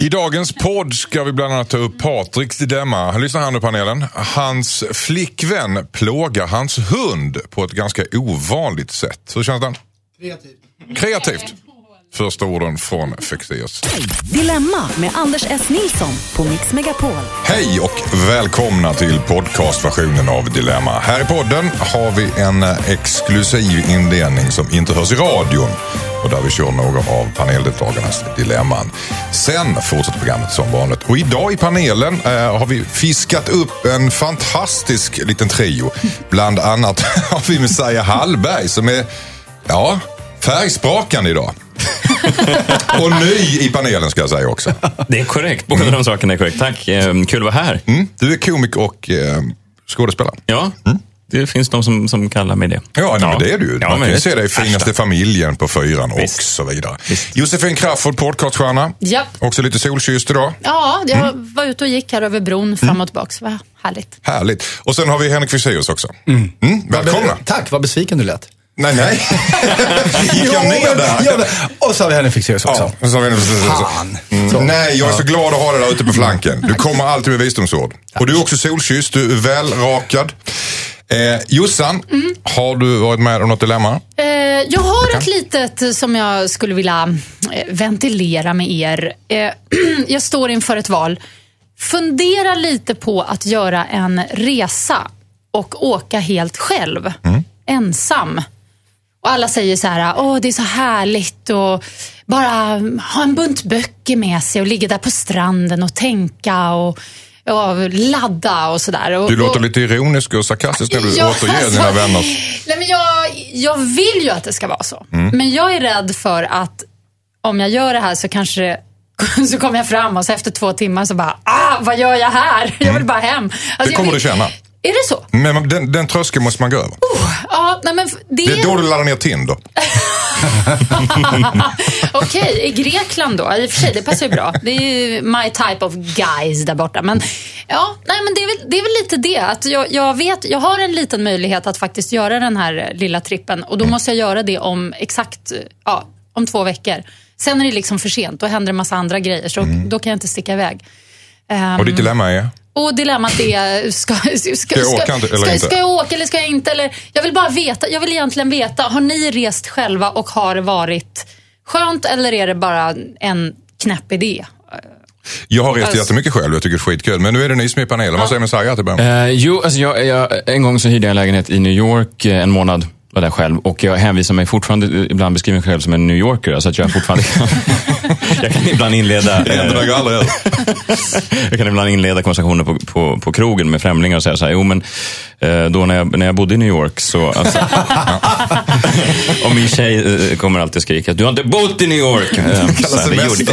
I dagens podd ska vi bland annat ta upp Patriks dilemma. Lyssna här nu panelen. Hans flickvän plågar hans hund på ett ganska ovanligt sätt. Hur känns den? Kreativt. Kreativt. Första orden från Fexeus. Dilemma med Anders S. Nilsson på Mix Megapol. Hej och välkomna till podcastversionen av Dilemma. Här i podden har vi en exklusiv indelning som inte hörs i radion och där vi kör några av paneldeltagarnas dilemman. Sen fortsätter programmet som vanligt. Och idag i panelen eh, har vi fiskat upp en fantastisk liten trio. Bland annat har vi Messiah Hallberg som är, ja, färgsprakande idag. och ny i panelen ska jag säga också. Det är korrekt, båda de sakerna är korrekt. Tack, eh, kul att vara här. Mm, du är komiker och eh, skådespelare. Ja, det finns de som, som kallar mig det. Ja, nej, men det är du ju. Ja, Man kan ju se dig i Finaste familjen på fyran och Visst. så vidare. Visst. Josefin Crafoord, podcaststjärna. Japp. Också lite solkysst idag. Ja, jag Mm. var ute och gick här över bron fram och tillbaka. Vad härligt. Härligt. Och sen har vi Henrik Fexeus också. Mm. Välkomna. Tack, vad besviken du lät. Nej, nej. Gick jag ner där? Ja, och så har vi Henrik Fexeus också. Ja, så har vi Fan. Mm. Nej, jag är så glad att ha dig där ute på flanken. Du kommer alltid med visdomsord. Och du är också solkysst, du är välrakad. Eh, Jossan, Mm. har du varit med om något dilemma? Eh, jag har ett litet som jag skulle vilja eh, ventilera med er. Eh, jag står inför ett val. Fundera lite på att göra en resa och åka helt själv. Ensam. Och alla säger så här, åh det är så härligt och bara ha en bunt böcker med sig och ligga där på stranden och tänka och, och ladda och sådär. Du låter lite ironisk och sarkastisk när du Ja, återger alltså, dina vänner. Nej, men jag, jag vill ju att det ska vara så. Mm. Men jag är rädd för att om jag gör det här så kanske det- så kommer jag fram och så efter två timmar så bara, ah, vad gör jag här? Jag vill bara hem. Alltså, Det kommer vill- du känna. Är det så? Men den, den tröskeln måste man gå över. Ja, nej, men det, Det är då du laddar ner Tinder. Okej, i Grekland då? I och för sig, det passar ju bra. Det är ju my type of guys där borta. Men, ja, nej, men det, är väl, det är väl lite det. Att jag, jag, vet, jag har en liten möjlighet att faktiskt göra den här lilla trippen. Och då måste jag göra det om exakt ja, om två veckor. Sen är det liksom för sent. Då händer en massa andra grejer. Så då kan jag inte sticka iväg. Ehm, Och ditt dilemma är? Och dilemmat är, ska, ska, ska, jag åka inte- eller ska, ska jag åka eller ska jag inte? Eller, jag vill bara veta, jag vill egentligen veta, har ni rest själva och har det varit skönt eller är det bara en knäpp idé? Jag har rest Alltså- jättemycket själv, jag tycker det är skitkul. Men nu är det ni som är i panelen. Vad säger Messiah till början? Eh, jo, alltså jag, jag, en gång så hyrde jag en lägenhet i New York eh, en månad. Var där själv och jag hänvisar mig fortfarande, ibland beskriver mig själv som en New Yorker. Så att jag fortfarande kan, jag kan ibland inleda eh. Jag kan ibland inleda konversationer på, på, på krogen med främlingar och säga så här, jo men eh, då när jag, när jag bodde i New York så, alltså, och min tjej eh, kommer alltid skrika, du har inte bott i New York. Eh, gjorde-.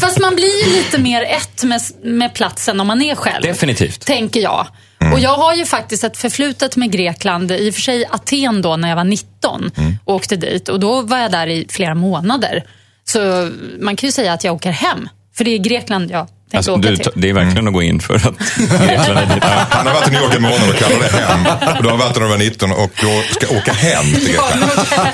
Fast man blir ju lite mer ett med, med platsen om man är själv. Definitivt. Tänker jag. Och jag har ju faktiskt ett förflutet med Grekland, i och för sig Aten då när jag var 19 och åkte dit. Och då var jag där i flera månader. Så man kan ju säga att jag åker hem. För det är Grekland jag tänkte Alltså, åka du, till. det är verkligen att gå in för att Grekland är dit. Ja. Han har varit i New York en månad och kallar det hem. Och du har varit där när du var 19 och då ska åka hem till Grekland.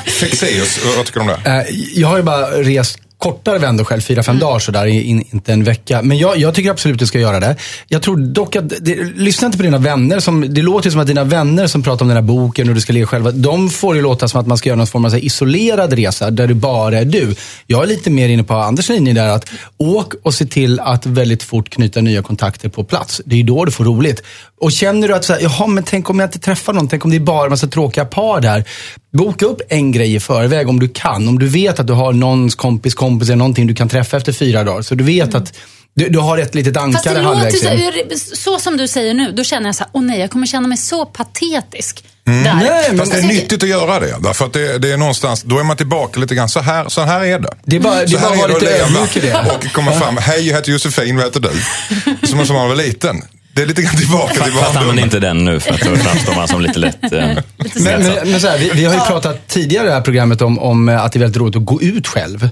Fexeus, vad tycker du om det? Eh, Jag har ju bara rest kortare vändor själv, fyra, fem dagar sådär, in, inte en vecka. Men jag, jag tycker absolut du ska göra det. Jag tror dock att, det, lyssna inte på dina vänner. Som, det låter som att dina vänner som pratar om den här boken och du ska leva själva, de får det låta som att man ska göra någon form av isolerad resa där du bara är du. Jag är lite mer inne på Anders linje där, att åk och se till att väldigt fort knyta nya kontakter på plats. Det är ju då du får roligt. Och känner du att, så här, jaha, men tänk om jag inte träffar någon, tänk om det är bara en massa tråkiga par där. Boka upp en grej i förväg om du kan. Om du vet att du har någons kompis kompis eller någonting du kan träffa efter fyra dagar. Så du vet att du, du har ett litet ankare halvvägs så, så som du säger nu, då känner jag så här, åh nej, jag kommer känna mig så patetisk. Där. Nej, men- Fast det är nyttigt att göra det. Därför att det, det är någonstans, då är man tillbaka lite grann. Så här, så här är det. Det är bara- det är bara att vara lite leva ödmjuk i det. Och komma fram. Hej, jag heter Josefin, vad heter du? Som som man var liten. Det är lite grann tillbaka till Fast använd barndomen. inte den nu för att då framstår man som lite lätt... Eh, Men, snedsatt. men, men så här, vi, vi har ju pratat tidigare i det här programmet om, om att det är väldigt roligt att gå ut själv.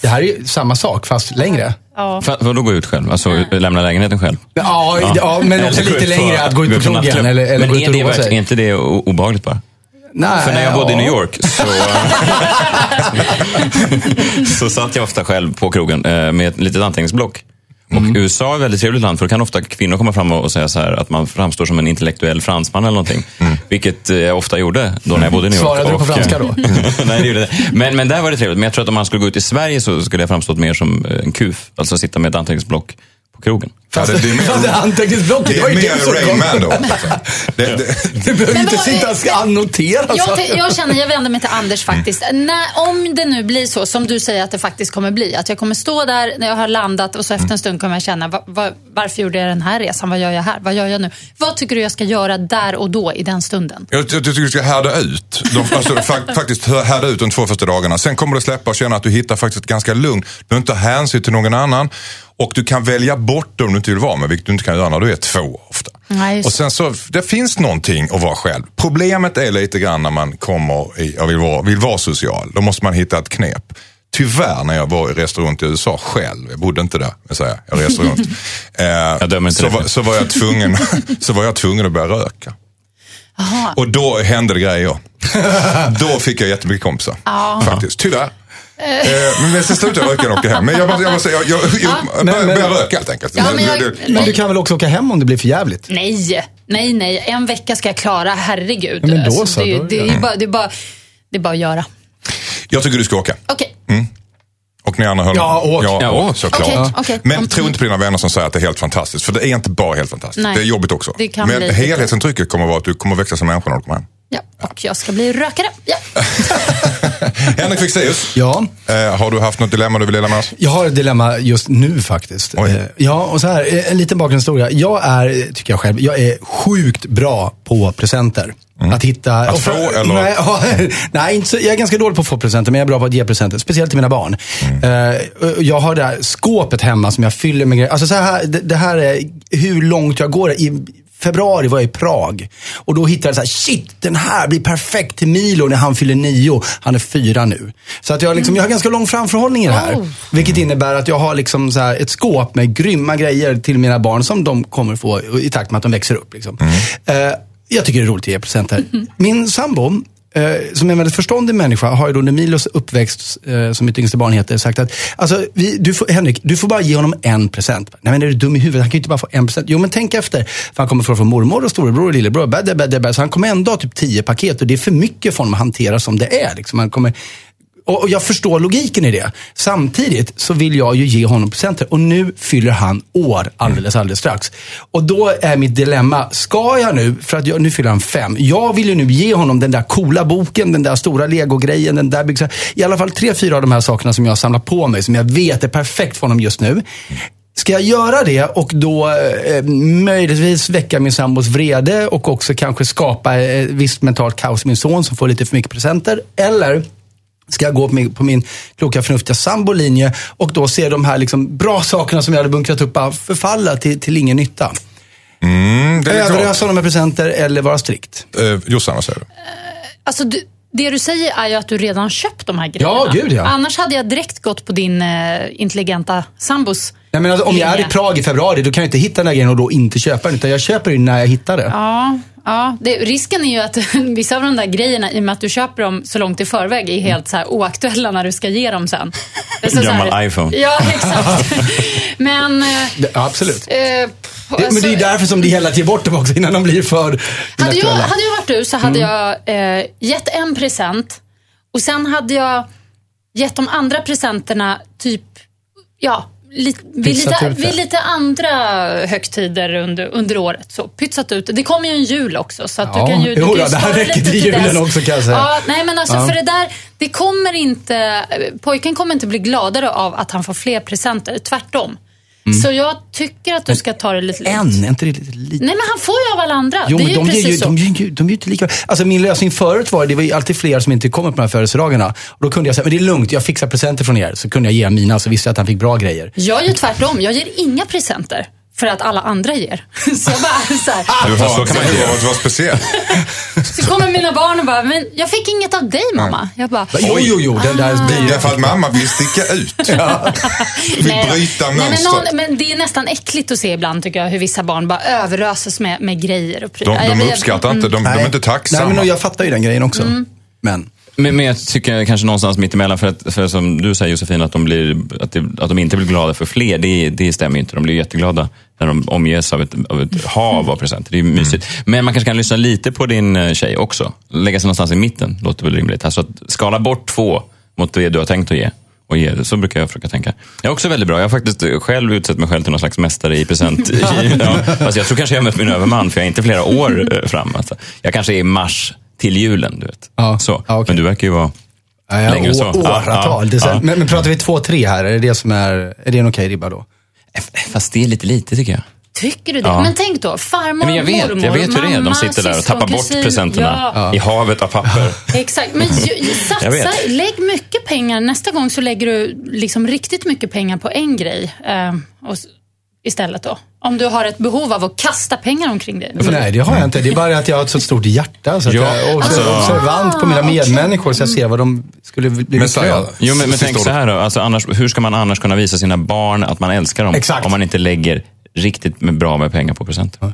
Det här är ju samma sak, fast längre. Ja. För, vadå gå ut själv? Alltså lämna lägenheten själv? Ja, ja. men också lite längre. Att gå ut på krogen eller, eller Men gå ut och det, roa verkligen- är sig. inte det obehagligt bara? Nej, För när jag bodde i ja. New York så, så satt jag ofta själv på krogen eh, med ett litet anteckningsblock. Och Mm. USA är ett väldigt trevligt land för då kan ofta kvinnor komma fram och säga så här att man framstår som en intellektuell fransman eller någonting. Vilket eh, jag ofta gjorde då när jag bodde i New York. Mm. Svarade du på Och, franska eh, då? Nej, det gjorde inte. Men, men där var det trevligt. Men jag tror att om man skulle gå ut i Sverige så skulle jag framstått mer som eh, en kuf. Alltså sitta med ett anteckningsblock krogen. Ja, det, det är det mer, anteckningsblocket, det det var är ju mer som kom. Man då. alltså. Det, det, Du behöver Men inte vad- sitta och annotera Jag, saker. jag känner, jag vänder mig till Anders faktiskt. När, om det nu blir så som du säger att det faktiskt kommer bli. Att jag kommer stå där när jag har landat och så efter en stund kommer jag känna, va, va, varför gjorde jag den här resan? Vad gör jag här? Vad gör jag nu? Vad tycker du jag ska göra där och då i den stunden? Jag, jag tycker du ska härda ut. De, alltså, fak, faktiskt härda ut de två första dagarna. Sen kommer du släppa och känna att du hittar faktiskt ganska lugn. Du behöver inte ta hänsyn till någon annan. Och du kan välja bort dem du inte vill vara med, vilket du inte kan göra när du är två ofta. Nej, och sen så, det finns någonting att vara själv. Problemet är lite grann när man kommer i, och vill vara, vill vara social. Då måste man hitta ett knep. Tyvärr när jag var i restaurang i USA själv, jag bodde inte där, men säga, jag reste runt. Eh, dömer inte så, var, så, var jag tvungen, så var jag tvungen att börja röka. Aha. Och då hände det grejer. då fick jag jättemycket kompisar. Faktiskt, tyvärr. Eh, men sen slutade jag röka och åkte hem. Men jag måste, jag måste jag, jag, jag började men- började röka helt enkelt. Ja, men jag- det- Men du kan väl också åka hem om det blir för jävligt? Nej, nej, nej. En vecka ska jag klara, herregud. Ja, men då Alltså, så, det, då är det, det- är bara, det, är bara, det är bara att göra. jag tycker du ska åka. Okej. Och ni andra hör Ja, åk. Ja, Ja, åk, åk. såklart. Okej, okej. Men Mm. tro inte på dina vänner som säger att det är helt fantastiskt. För det är inte bara helt fantastiskt. Nej. Det är jobbigt också. Det kan Men helhetsintrycket kommer att vara att du kommer att växa som människa när du kommer hem. Ja, och jag ska bli rökare. Ja. Henrik Fexeus, Ja. eh, har du haft något dilemma du vill dela med oss? Jag har ett dilemma just nu faktiskt. Oj. Eh, Ja, och så här, eh, en liten bakgrundshistoria. Jag är, tycker jag själv, jag är sjukt bra på presenter. Att hitta... Mm. Att och för- få, eller? Nej, ja, nej inte så, jag är ganska dålig på att få presenter, men jag är bra på att ge presenter. Speciellt till mina barn. Mm. Och jag har det här skåpet hemma som jag fyller med grejer. Alltså så här, det, det här är hur långt jag går. I februari var jag i Prag. Och då hittade jag så här, shit, den här blir perfekt till Milo när han fyller nio. Han är fyra nu. Så att jag, liksom, jag har ganska lång framförhållning i det här. Oh. Vilket innebär att jag har liksom så här ett skåp med grymma grejer till mina barn som de kommer få i takt med att de växer upp. Liksom. Eh, jag tycker det är roligt att ge presenter. Min sambo, eh, som är en väldigt förståndig människa, har ju då när Milos uppväxt, eh, som mitt yngsta barn heter, sagt att alltså, vi, du får, Henrik, du får bara ge honom en present. Nej men är du dum i huvudet? Han kan ju inte bara få en present. Jo men tänk efter. För han kommer få från mormor och storebror och lillebror. Bad, bad, bad, bad. Så han kommer ändå ha typ tio paket och det är för mycket för honom att hantera som det är. Liksom. Han kommer, och och jag förstår logiken i det. Samtidigt så vill jag ju ge honom presenter. Och nu fyller han år alldeles, alldeles strax. Och då är mitt dilemma, ska jag nu, för att jag, nu fyller han fem. Jag vill ju nu ge honom den där coola boken, den där stora legogrejen, den där byggsa. I alla fall tre, fyra av de här sakerna som jag har samlat på mig, som jag vet är perfekt för honom just nu. Ska jag göra det och då eh, möjligtvis väcka min sambos vrede och också kanske skapa eh, visst mentalt kaos i min son som får lite för mycket presenter? Eller ska jag gå på min, på min kloka förnuftiga sambolinje och då se de här liksom bra sakerna som jag hade bunkrat upp förfalla till, till ingen nytta? Mm. Överösa honom med presenter eller vara strikt? Eh, Jossan, vad säger du? Alltså, du, det du säger är ju att du redan köpt de här grejerna. Ja, gud, ja. Annars hade jag direkt gått på din eh, intelligenta sambos Nej, men alltså, om jag är i. Prag i februari, då kan jag inte hitta den här grejen och då inte köpa den. Utan jag köper den när jag hittar det. Ja, ja det, risken är ju att vissa av de där grejerna, i och med att du köper dem så långt i förväg, är helt så här oaktuella när du ska ge dem sen. Så Gammal så här- iPhone. Ja, exakt. Men... eh, det ja, absolut. eh, Det, men alltså, det är ju därför som det gäller att ge bort dem också innan de blir för hade, jag, hade jag varit du så hade Mm. jag eh, gett en present och sen hade jag gett de andra presenterna typ, ja, li, vid, lite, vid lite andra högtider under, under året. Så, pytsat ut. Det kommer ju en jul också. Så att Ja, du kan ju, du jo kan ju det här räcker lite till julen dess. också, kan jag säga. Ja, nej men alltså Ja. för det där, det kommer inte, pojken kommer inte bli gladare av att han får fler presenter. Tvärtom. Så jag tycker att du ska ta det lite lugnt. Mm. En, är inte det lite lite? Nej men han får ju av alla andra. Jo, det är men ju de, precis ju, så. de, de är ju inte lika. Alltså min lösning förut var, det var ju alltid fler som inte kommer på de här födelsedagarna. Och då kunde jag säga, men det är lugnt, jag fixar presenter från er. Så kunde jag ge mina, så visste jag att han fick bra grejer. Jag gör tvärtom. Jag ger inga presenter. För att alla andra ger. Så jag bara så här, Du Fast kan man inte vara speciell. så kommer mina barn och bara, men jag fick inget av dig mamma. Jag bara, Jo, jo, jo. Den där blir Därför att mamma vill sticka ut. Vill Nej då. bryta Nej, men, mönstret. någon, men det är nästan äckligt att se ibland tycker jag hur vissa barn bara överöses med, med grejer och De, prylar. Jag de vet- uppskattar inte, de, de är inte tacksamma. Nej, men jag fattar ju den grejen också. Mm. Men. Men, men jag tycker kanske någonstans mitt emellan för att, för som du säger Josefin, att de, blir, att, det, att de inte blir glada för fler, det, det stämmer ju inte. De blir jätteglada när de omges av ett, av ett hav av presenter. Det är ju mysigt. Men man kanske kan lyssna lite på din eh, tjej också. Lägga sig någonstans i mitten, låter väl rimligt. Alltså att skala bort två mot det du har tänkt att ge. Och ge. Så brukar jag försöka tänka. Jag är också väldigt bra. Jag har faktiskt själv utsett mig själv till någon slags mästare i present. ja, fast jag tror kanske jag har mött min överman, för jag är inte flera år eh, fram. Alltså. Jag kanske är i mars till julen, du vet. Ja. Så. Ja, okej. Men du verkar ju vara... Ja, ja, Längre än så. Åratal. Ja. Men, men pratar vi två, tre här? Är det, det som är, är det en okej ribba då? Fast det är lite lite tycker jag. Tycker du det? Ja. Men tänk då, farmor, Men jag vet, mormor, jag vet hur det är. De mamma, sitter där och tappar bort kusin. presenterna Ja, i havet av papper. exakt. Men satsa, lägg mycket pengar. Nästa gång så lägger du liksom riktigt mycket pengar på en grej eh, och, istället då. Om du har ett behov av att kasta pengar omkring dig. Nej, det har jag inte. Det är bara att jag har ett så stort hjärta. Så att Ja, jag är också alltså- observant på mina medmänniskor så jag ser vad de skulle bli lyckliga av. Jo, men, men tänk så här då. Alltså, annars, hur ska man annars kunna visa sina barn att man älskar dem? Exakt. Om man inte lägger riktigt med bra med pengar på presenter.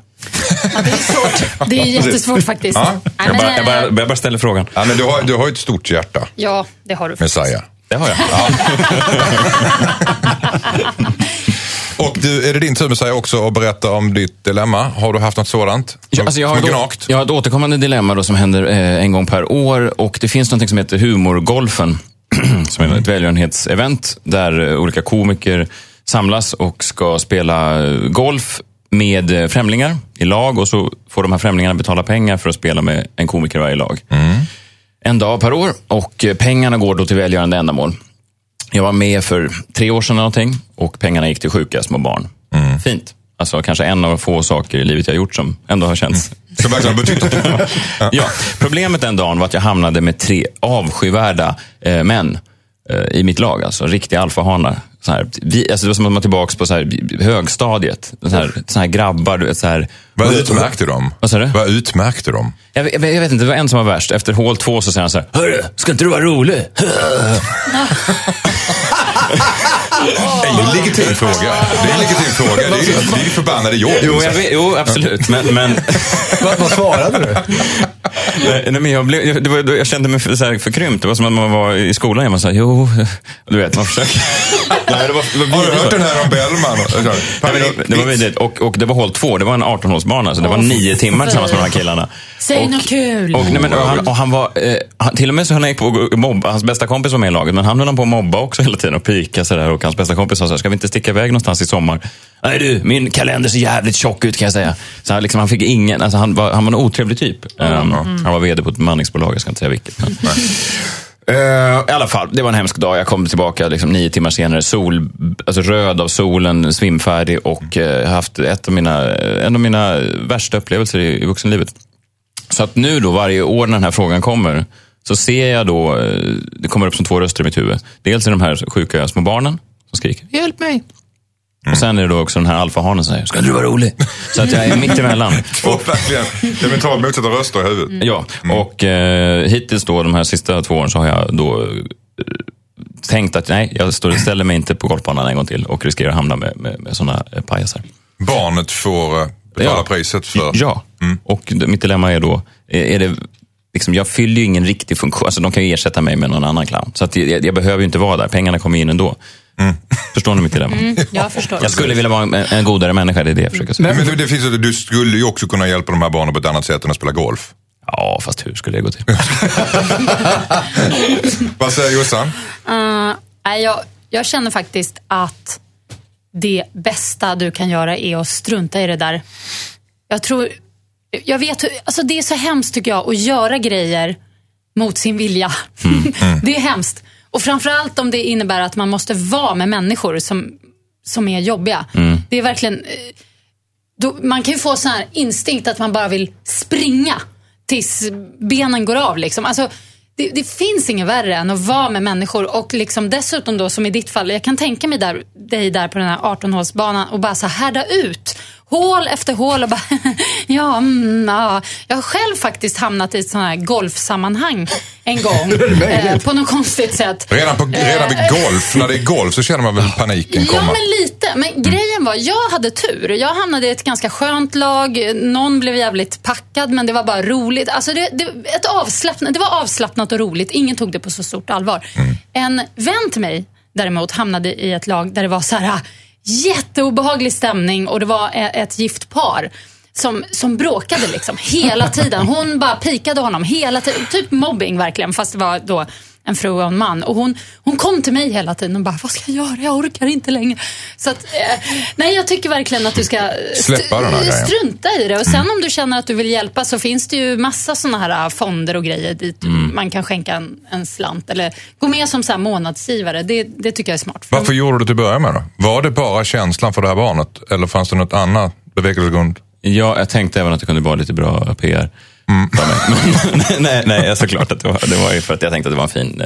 Ja, det är svårt. Det är jättesvårt faktiskt. Ja. Jag bara, jag, bara, eh, jag bara ställer frågan. Ja, men du, har, du har ju ett stort hjärta, Ja, det har du. Messiah. Det har jag. Och du, är det din tur Messiah också att berätta om ditt dilemma? Har du haft något sådant? Ja, alltså jag, har gnagt? jag har ett återkommande dilemma då som händer eh, en gång per år och det finns något som heter Humorgolfen. som är ett välgörenhetsevent där eh, olika komiker samlas och ska spela eh, golf med eh, främlingar i lag och så får de här främlingarna betala pengar för att spela med en komiker i varje lag. En dag per år och pengarna går då till välgörande ändamål. Jag var med för tre år sedan någonting och pengarna gick till sjuka små barn. Fint. Alltså kanske en av få saker i livet jag gjort som ändå har känts Som verkligen har betytt ja, problemet den dagen var att jag hamnade med tre avskyvärda eh, män i mitt lag. Alltså riktiga alfahanar. Så här, vi, alltså det var som att man var tillbaka på så här, högstadiet. Så här, så här grabbar, du vet. Så här, Vad utmärkte de? Vad sa du? Vad utmärkte de? jag, vet- jag, jag vet inte, det var en som var värst. Efter hål två så säger han så här, Hörru, ska inte du vara rolig? Det är en legitim fråga. Det är en legitim fråga. Det är ju ju förbannade jobb. Jo, jag vet, jo absolut. Men, men, Vad, vad svarade du? nej, nej, men jag, blev, det var, jag kände mig för, så här, förkrympt. Det var som att man var i skolan. Var så här, jo, du vet, man försöker. nej, det var, det var Har du hört den här om Bellman? Nej, men det, det var vidrigt. Och, och det var hål två. Det var en 18-hålsbana. Så det var nio timmar tillsammans med de här killarna. Säg och, något kul. Och, nej, men, och, han, och han var, eh, han, till och med så höll han på att mobba, hans bästa kompis var med i laget, men han höll han på att mobba också hela tiden och pika sådär. Och hans bästa kompis sa så här, ska vi inte sticka iväg någonstans i sommar? Nej du, min kalender ser jävligt tjock ut kan jag säga. Så han, liksom, han fick ingen, alltså, han, var, han var en otrolig typ. Um, Han var vd på ett bemanningsbolag, jag ska inte säga vilket. Men. Eh, I alla fall, det var en hemsk dag. Jag kom tillbaka liksom, nio timmar senare, sol, alltså röd av solen, svimfärdig och eh, haft ett av mina, en av mina värsta upplevelser i, i vuxenlivet. Så att nu då, varje år när den här frågan kommer, så ser jag då, eh, det kommer upp som två röster i mitt huvud. Dels är de här sjuka små barnen som skriker, hjälp mig. Och sen är det då också den här alfahanen som säger, ska du vara rolig? Så att jag är mitt emellan. Två verkligen diametralt motsatta röster i huvudet. Ja, och eh, hittills då de här sista två åren så har jag då eh, tänkt att nej, jag står, ställer mig inte på golfbanan en gång till och riskerar att hamna med, med, med sådana eh, pajasar. Barnet får eh, betala Ja. priset för... Ja, och det- mitt dilemma är då, är det, liksom, jag fyller ju ingen riktig funktion. Alltså, de kan ju ersätta mig med någon annan clown. Så att jag, jag behöver ju inte vara där. Pengarna kommer in ändå. Förstår ni mitt dilemma? Mm, jag förstår. Jag skulle vilja vara en, en godare människa, det är det jag försöker säga. Men det, det finns, du skulle ju också kunna hjälpa de här barnen på ett annat sätt än att spela golf. Ja, fast hur skulle det gå till? Vad säger Jossan? Uh, nej, jag, jag känner faktiskt att det bästa du kan göra är att strunta i det där. Jag tror, jag vet, alltså det är så hemskt tycker jag att göra grejer mot sin vilja. det är hemskt. Och framförallt om det innebär att man måste vara med människor som, som är jobbiga. Det är verkligen, eh, då, man kan ju få sån här instinkt att man bara vill springa tills benen går av. Liksom. Alltså, det, det finns inget värre än att vara med människor och liksom dessutom då som i ditt fall, jag kan tänka mig där, dig där på den här 18-hålsbanan och bara så här härda ut hål efter hål och bara, ja, mm, ja. Jag har själv faktiskt hamnat i ett sånt här golfsammanhang en gång. eh, på något konstigt sätt. Redan, på, redan vid golf, när det är golf så känner man väl paniken komma? Ja, men lite. Men mm. grejen var, jag hade tur. Jag hamnade i ett ganska skönt lag. Någon blev jävligt packad, men det var bara roligt. Alltså det, det, ett avslappnat, det var avslappnat och roligt. Ingen tog det på så stort allvar. Mm. En vän till mig däremot hamnade i ett lag där det var så här jätteobehaglig stämning och det var e- ett gift par som, som bråkade liksom hela tiden. Hon bara pikade honom hela tiden. Typ mobbing verkligen, fast det var då en fru och en man. Och hon, hon kom till mig hela tiden och bara, vad ska jag göra? Jag orkar inte längre. Så att, eh, nej, jag tycker verkligen att du ska Släppa den här strunta i det. Och sen mm. om du känner att du vill hjälpa så finns det ju massa sådana här äh, fonder och grejer dit mm. man kan skänka en, en, slant. Eller gå med som så här månadsgivare. Det, det tycker jag är smart. Varför gjorde du till att börja med då? Var det bara känslan för det här barnet? Eller fanns det något annat bevekelsegrund? Ja, jag tänkte även att det kunde vara lite bra PR. Mm. Men, nej, nej, såklart att det var, det var ju för att jag tänkte att det var en fin,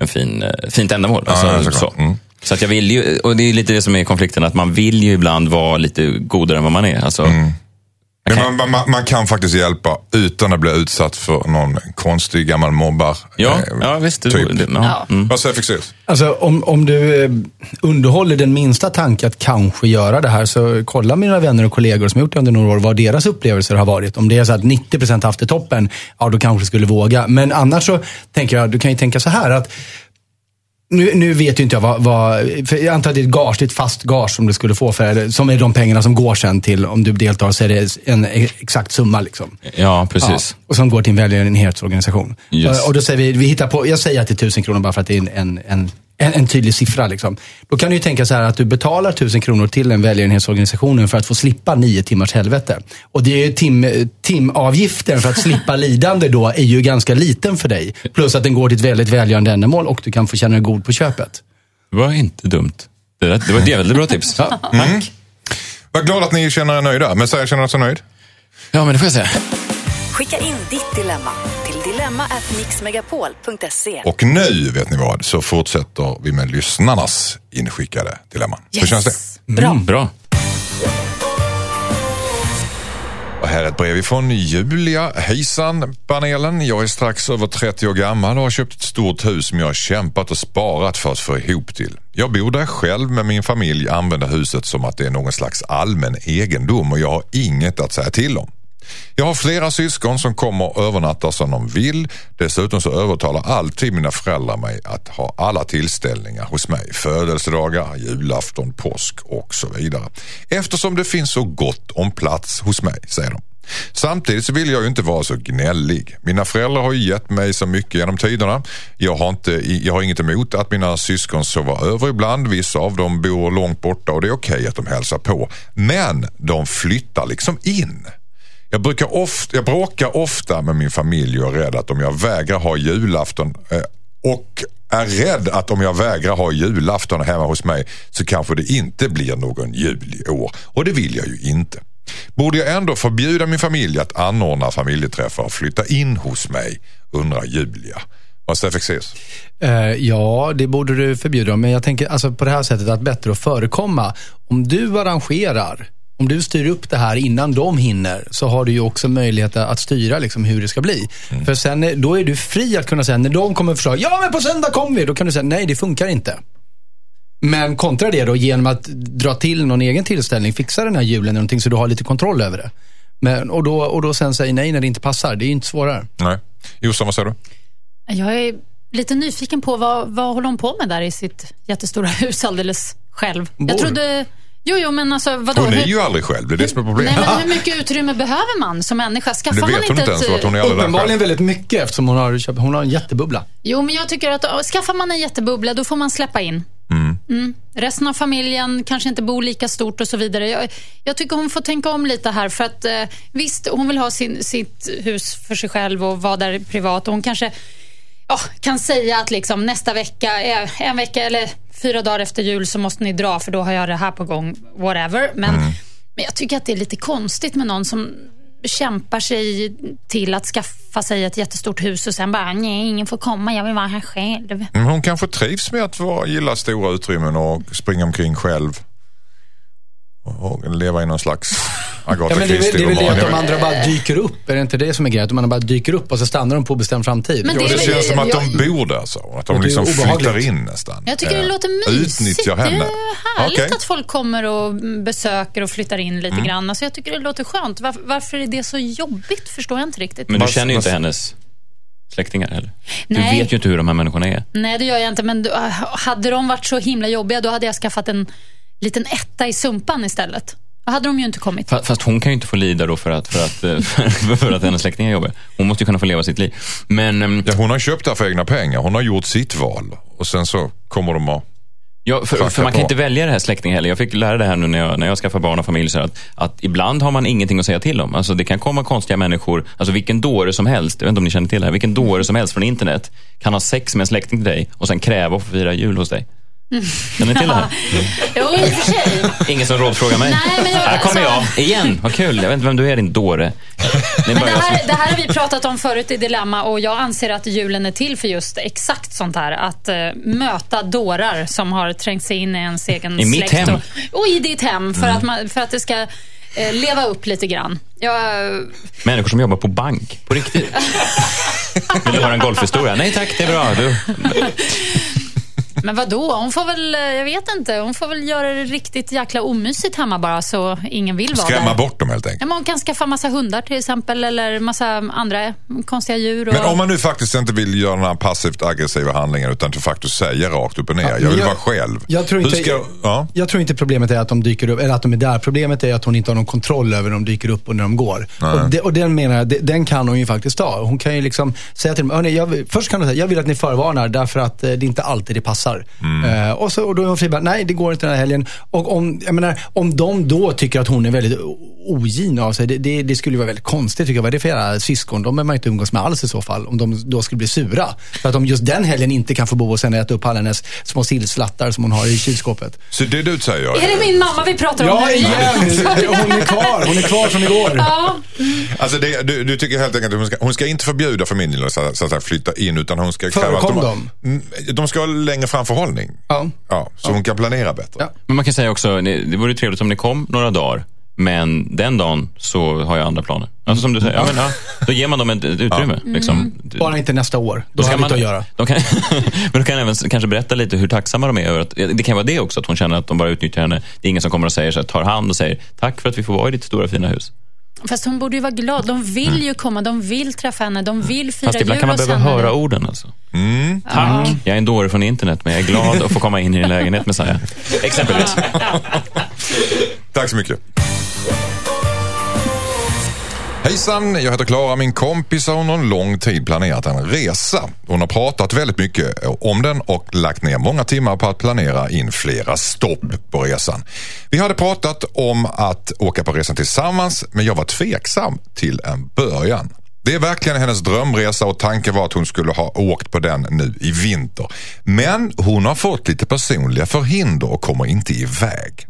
en fin, fint ändamål. Alltså, ja, så. Mm. så att jag vill ju, och det är lite det som är konflikten, att man vill ju ibland vara lite godare än vad man är. Alltså, mm. Men man, man, man, kan faktiskt hjälpa utan att bli utsatt för någon konstig gammal mobbar. Ja, eh, ja visst. Typ. Det, ja. Mm. Vad säger Fixeus? Alltså, om, om du eh, underhåller den minsta tanke att kanske göra det här, så kolla mina vänner och kollegor som gjort det under några år, vad deras upplevelser har varit. Om det är så att 90% haft det toppen, ja då kanske skulle våga. Men annars så tänker jag, du kan ju tänka så här att nu, nu vet ju inte jag vad, vad jag antar att det är ett gage, det är ett fast gage som du skulle få för som är de pengarna som går sen till, om du deltar så är det en exakt summa. Liksom. Ja, precis. Ja, och som går till en välgörenhetsorganisation. Yes. Och då säger vi, vi hittar på, jag säger att det är tusen kronor bara för att det är en, en, en, en, tydlig siffra. Liksom. Då kan du ju tänka så här att du betalar tusen kronor till en välgörenhetsorganisation för att få slippa nio timmars helvete. Och det är tim, timavgiften för att slippa lidande då är ju ganska liten för dig. Plus att den går till ett väldigt välgörande ändamål och du kan få känna dig god på köpet. Det var inte dumt. Det var ett väldigt bra tips. Ja. Tack. Mm. Vad glad att ni känner er nöjda. Men säger känner er så nöjd? Ja, men det får jag säga. Skicka in ditt dilemma till dilemma@mixmegapol.se. Och nu, vet ni vad, så fortsätter vi med lyssnarnas inskickade dilemman. Yes. Hur känns det? Bra. Mm, bra. Och här är ett brev ifrån Julia. Hejsan panelen. Jag är strax över 30 år gammal och har köpt ett stort hus som jag har kämpat och sparat för att få ihop till. Jag bor där själv med min familj använder huset som att det är någon slags allmän egendom och jag har inget att säga till om. Jag har flera syskon som kommer och övernattar som de vill. Dessutom så övertalar alltid mina föräldrar mig att ha alla tillställningar hos mig. Födelsedagar, julafton, påsk och så vidare. Eftersom det finns så gott om plats hos mig, säger de. Samtidigt så vill jag ju inte vara så gnällig. Mina föräldrar har ju gett mig så mycket genom tiderna. Jag har, inte, jag har inget emot att mina syskon sover över ibland. Vissa av dem bor långt borta och det är okej okay att de hälsar på. Men de flyttar liksom in. Jag, brukar ofta, jag bråkar ofta med min familj och är rädd att om jag vägrar ha julafton eh, och är rädd att om jag vägrar ha julafton hemma hos mig så kanske det inte blir någon jul i år. Och det vill jag ju inte. Borde jag ändå förbjuda min familj att anordna familjeträffar och flytta in hos mig? Undrar Julia. Vad säger Fexeus? Eh, ja, det borde du förbjuda. Men jag tänker alltså på det här sättet att bättre att förekomma. Om du arrangerar om du styr upp det här innan de hinner så har du ju också möjlighet att styra liksom hur det ska bli. Mm. För sen, då är du fri att kunna säga, när de kommer förslag, ja men på söndag kommer vi. Då kan du säga, nej det funkar inte. Men kontra det då genom att dra till någon egen tillställning, fixa den här julen eller någonting så du har lite kontroll över det. Men, och, då, och då sen säga nej när det inte passar. Det är ju inte svårare. Nej. Jossan, vad säger du? Jag är lite nyfiken på vad, vad håller hon på med där i sitt jättestora hus alldeles själv? Bor. Jag trodde... Jo, jo, men alltså vadå? Hon är ju aldrig själv, det är det som är problemet. Nej, men hur mycket utrymme behöver man som människa? Skaffar det vet man hon inte ens hon är aldrig Uppenbarligen väldigt mycket eftersom hon har, hon har en jättebubbla. Jo, men jag tycker att skaffar man en jättebubbla, då får man släppa in. Mm. Mm. Resten av familjen kanske inte bor lika stort och så vidare. Jag, jag tycker hon får tänka om lite här. För att eh, Visst, hon vill ha sin, sitt hus för sig själv och vara där privat. Och hon kanske ja, kan säga att liksom, nästa vecka, en vecka eller fyra dagar efter jul så måste ni dra för då har jag det här på gång. Whatever. Men, mm. men jag tycker att det är lite konstigt med någon som kämpar sig till att skaffa sig ett jättestort hus och sen bara, nej, ingen får komma, jag vill vara här själv. Men hon kanske trivs med att vara, gilla stora utrymmen och springa omkring själv. Och leva i någon slags Agatha Ja, men det, är väl- det är väl det att de andra bara dyker upp. Är det inte det som är grejen? Att de andra bara dyker upp och så stannar de på bestämd framtid. Men Ja, det det är väl- känns som att jag- de bor där så. Att de det liksom flyttar in nästan. Jag tycker det Eh, låter mysigt. Utnyttjar henne. Det är härligt Okej. att folk kommer och besöker och flyttar in lite Mm. grann. Alltså jag tycker det låter skönt. Varför, varför är det så jobbigt förstår jag inte riktigt. Men du känner ju inte hennes släktingar heller. Du Nej. vet ju inte hur de här människorna är. Nej, det gör jag inte. Men då- hade de varit så himla jobbiga, då hade jag skaffat en liten etta i sumpan istället. Då hade de ju inte kommit. Fa- Fast hon kan ju inte få lida då för att, för att, eh, för, för att hennes släktingar jobbar. Hon måste ju kunna få leva sitt liv. Men ehm, Ja, hon har köpt det här för egna pengar. Hon har gjort sitt val. Och sen så kommer de att... Ja, för, för man kan på. inte välja det här släkting heller. Jag fick lära det här nu när jag, när jag skaffar barn och familj. Så att, att ibland har man ingenting att säga till om. Alltså, det kan komma konstiga människor, alltså vilken dåre som helst, jag vet inte om ni känner till det här, vilken dåre som helst från internet kan ha sex med en släkting till dig och sen kräva att få fira jul hos dig. Känner ni till det här? Jo, i och för sig. Ingen som rådfrågar mig. Nej, men jag- här kommer jag, igen. Vad kul. Jag vet inte vem du är, din dåre. Det Men det som... här, det här har vi pratat om förut i Dilemma och jag anser att julen är till för just exakt sånt här. Att eh, möta dårar som har trängt sig in i ens egen I mitt släkt. hem. Och, och i ditt hem för, att, man, för att det ska eh, leva upp lite grann. Jag, Människor som jobbar på bank, på riktigt. Vill du höra en golfhistoria? Nej tack, det är bra. Du. Men vad då? Hon får väl, eh, jag vet inte, hon får väl göra det riktigt jäkla omysigt hemma bara så ingen vill vara Skrämma där. bort dem helt enkelt. Ja, men hon kan skaffa massa hundar till exempel eller massa andra konstiga djur. Och... Men om man nu faktiskt inte vill göra här passivt aggressiva handlingen utan faktiskt säga rakt upp och ner. jag vill jag- vara själv. Jag tror, inte, ska, ja. jag tror inte problemet är att de dyker upp, eller att de är där. Problemet är att hon inte har någon kontroll över när de dyker upp och när de går. Och, det, och den menar jag, den kan hon ju faktiskt ta. Hon kan ju liksom säga till dem, "Hörni, jag, först kan hon säga, jag vill att ni förvarnar därför att eh, det inte alltid det passar. Eh, och, så, och då är hon fri, nej det går inte den här helgen. Och om, jag menar, om de då tycker att hon är väldigt ogin av sig, det, det, det skulle ju vara väldigt konstigt tycker jag. Vad är det för jävla syskon? De behöver man inte umgås med alls i så fall. Om de då skulle bli sura. För att de just den helgen inte kan få bo och sen äta upp alla hennes små sillslattar som hon har i kylskåpet. Så det du säger, Är det min mamma vi pratar om Ja, nu? igen! Hon är kvar. Hon är kvar från igår. Ja, alltså det, du, du tycker helt enkelt att hon ska, hon ska inte förbjuda familjen att, så, så att säga, flytta in utan hon ska kräva att Förekom de, dem? Mm, de ska längre framförhållning. Ja. Ja, så hon kan planera bättre. Ja. Men man kan säga också, det, vore trevligt om ni kom några dagar. Men den dagen så har jag andra planer. Alltså som du säger, ja, men, ja, då ger man dem ett, ett utrymme. Liksom. Bara inte nästa år. Då Då har ska vi inte man, att göra. de kan, men då kan även kanske berätta lite hur tacksamma de är. över Att, det kan vara det också, att hon känner att de bara utnyttjar henne. Det är ingen som kommer och säger så här, tar hand och säger tack för att vi får vara i ditt stora fina hus. Fast hon borde ju vara glad. De vill ju komma, de vill träffa henne, de vill fira Fast ibland jul kan man behöva henne. höra orden alltså. Tack, jag är en dåre från internet men jag är glad att få komma in i din lägenhet Messiah. Exempelvis. Tack så mycket. Hejsan, jag heter Klara. Min kompis har under en lång tid planerat en resa. Hon har pratat väldigt mycket om den och lagt ner många timmar på att planera in flera stopp på resan. Vi hade pratat om att åka på resan tillsammans men jag var tveksam till en början. Det är verkligen hennes drömresa och tanken var att hon skulle ha åkt på den nu i vinter. Men hon har fått lite personliga förhinder och kommer inte iväg.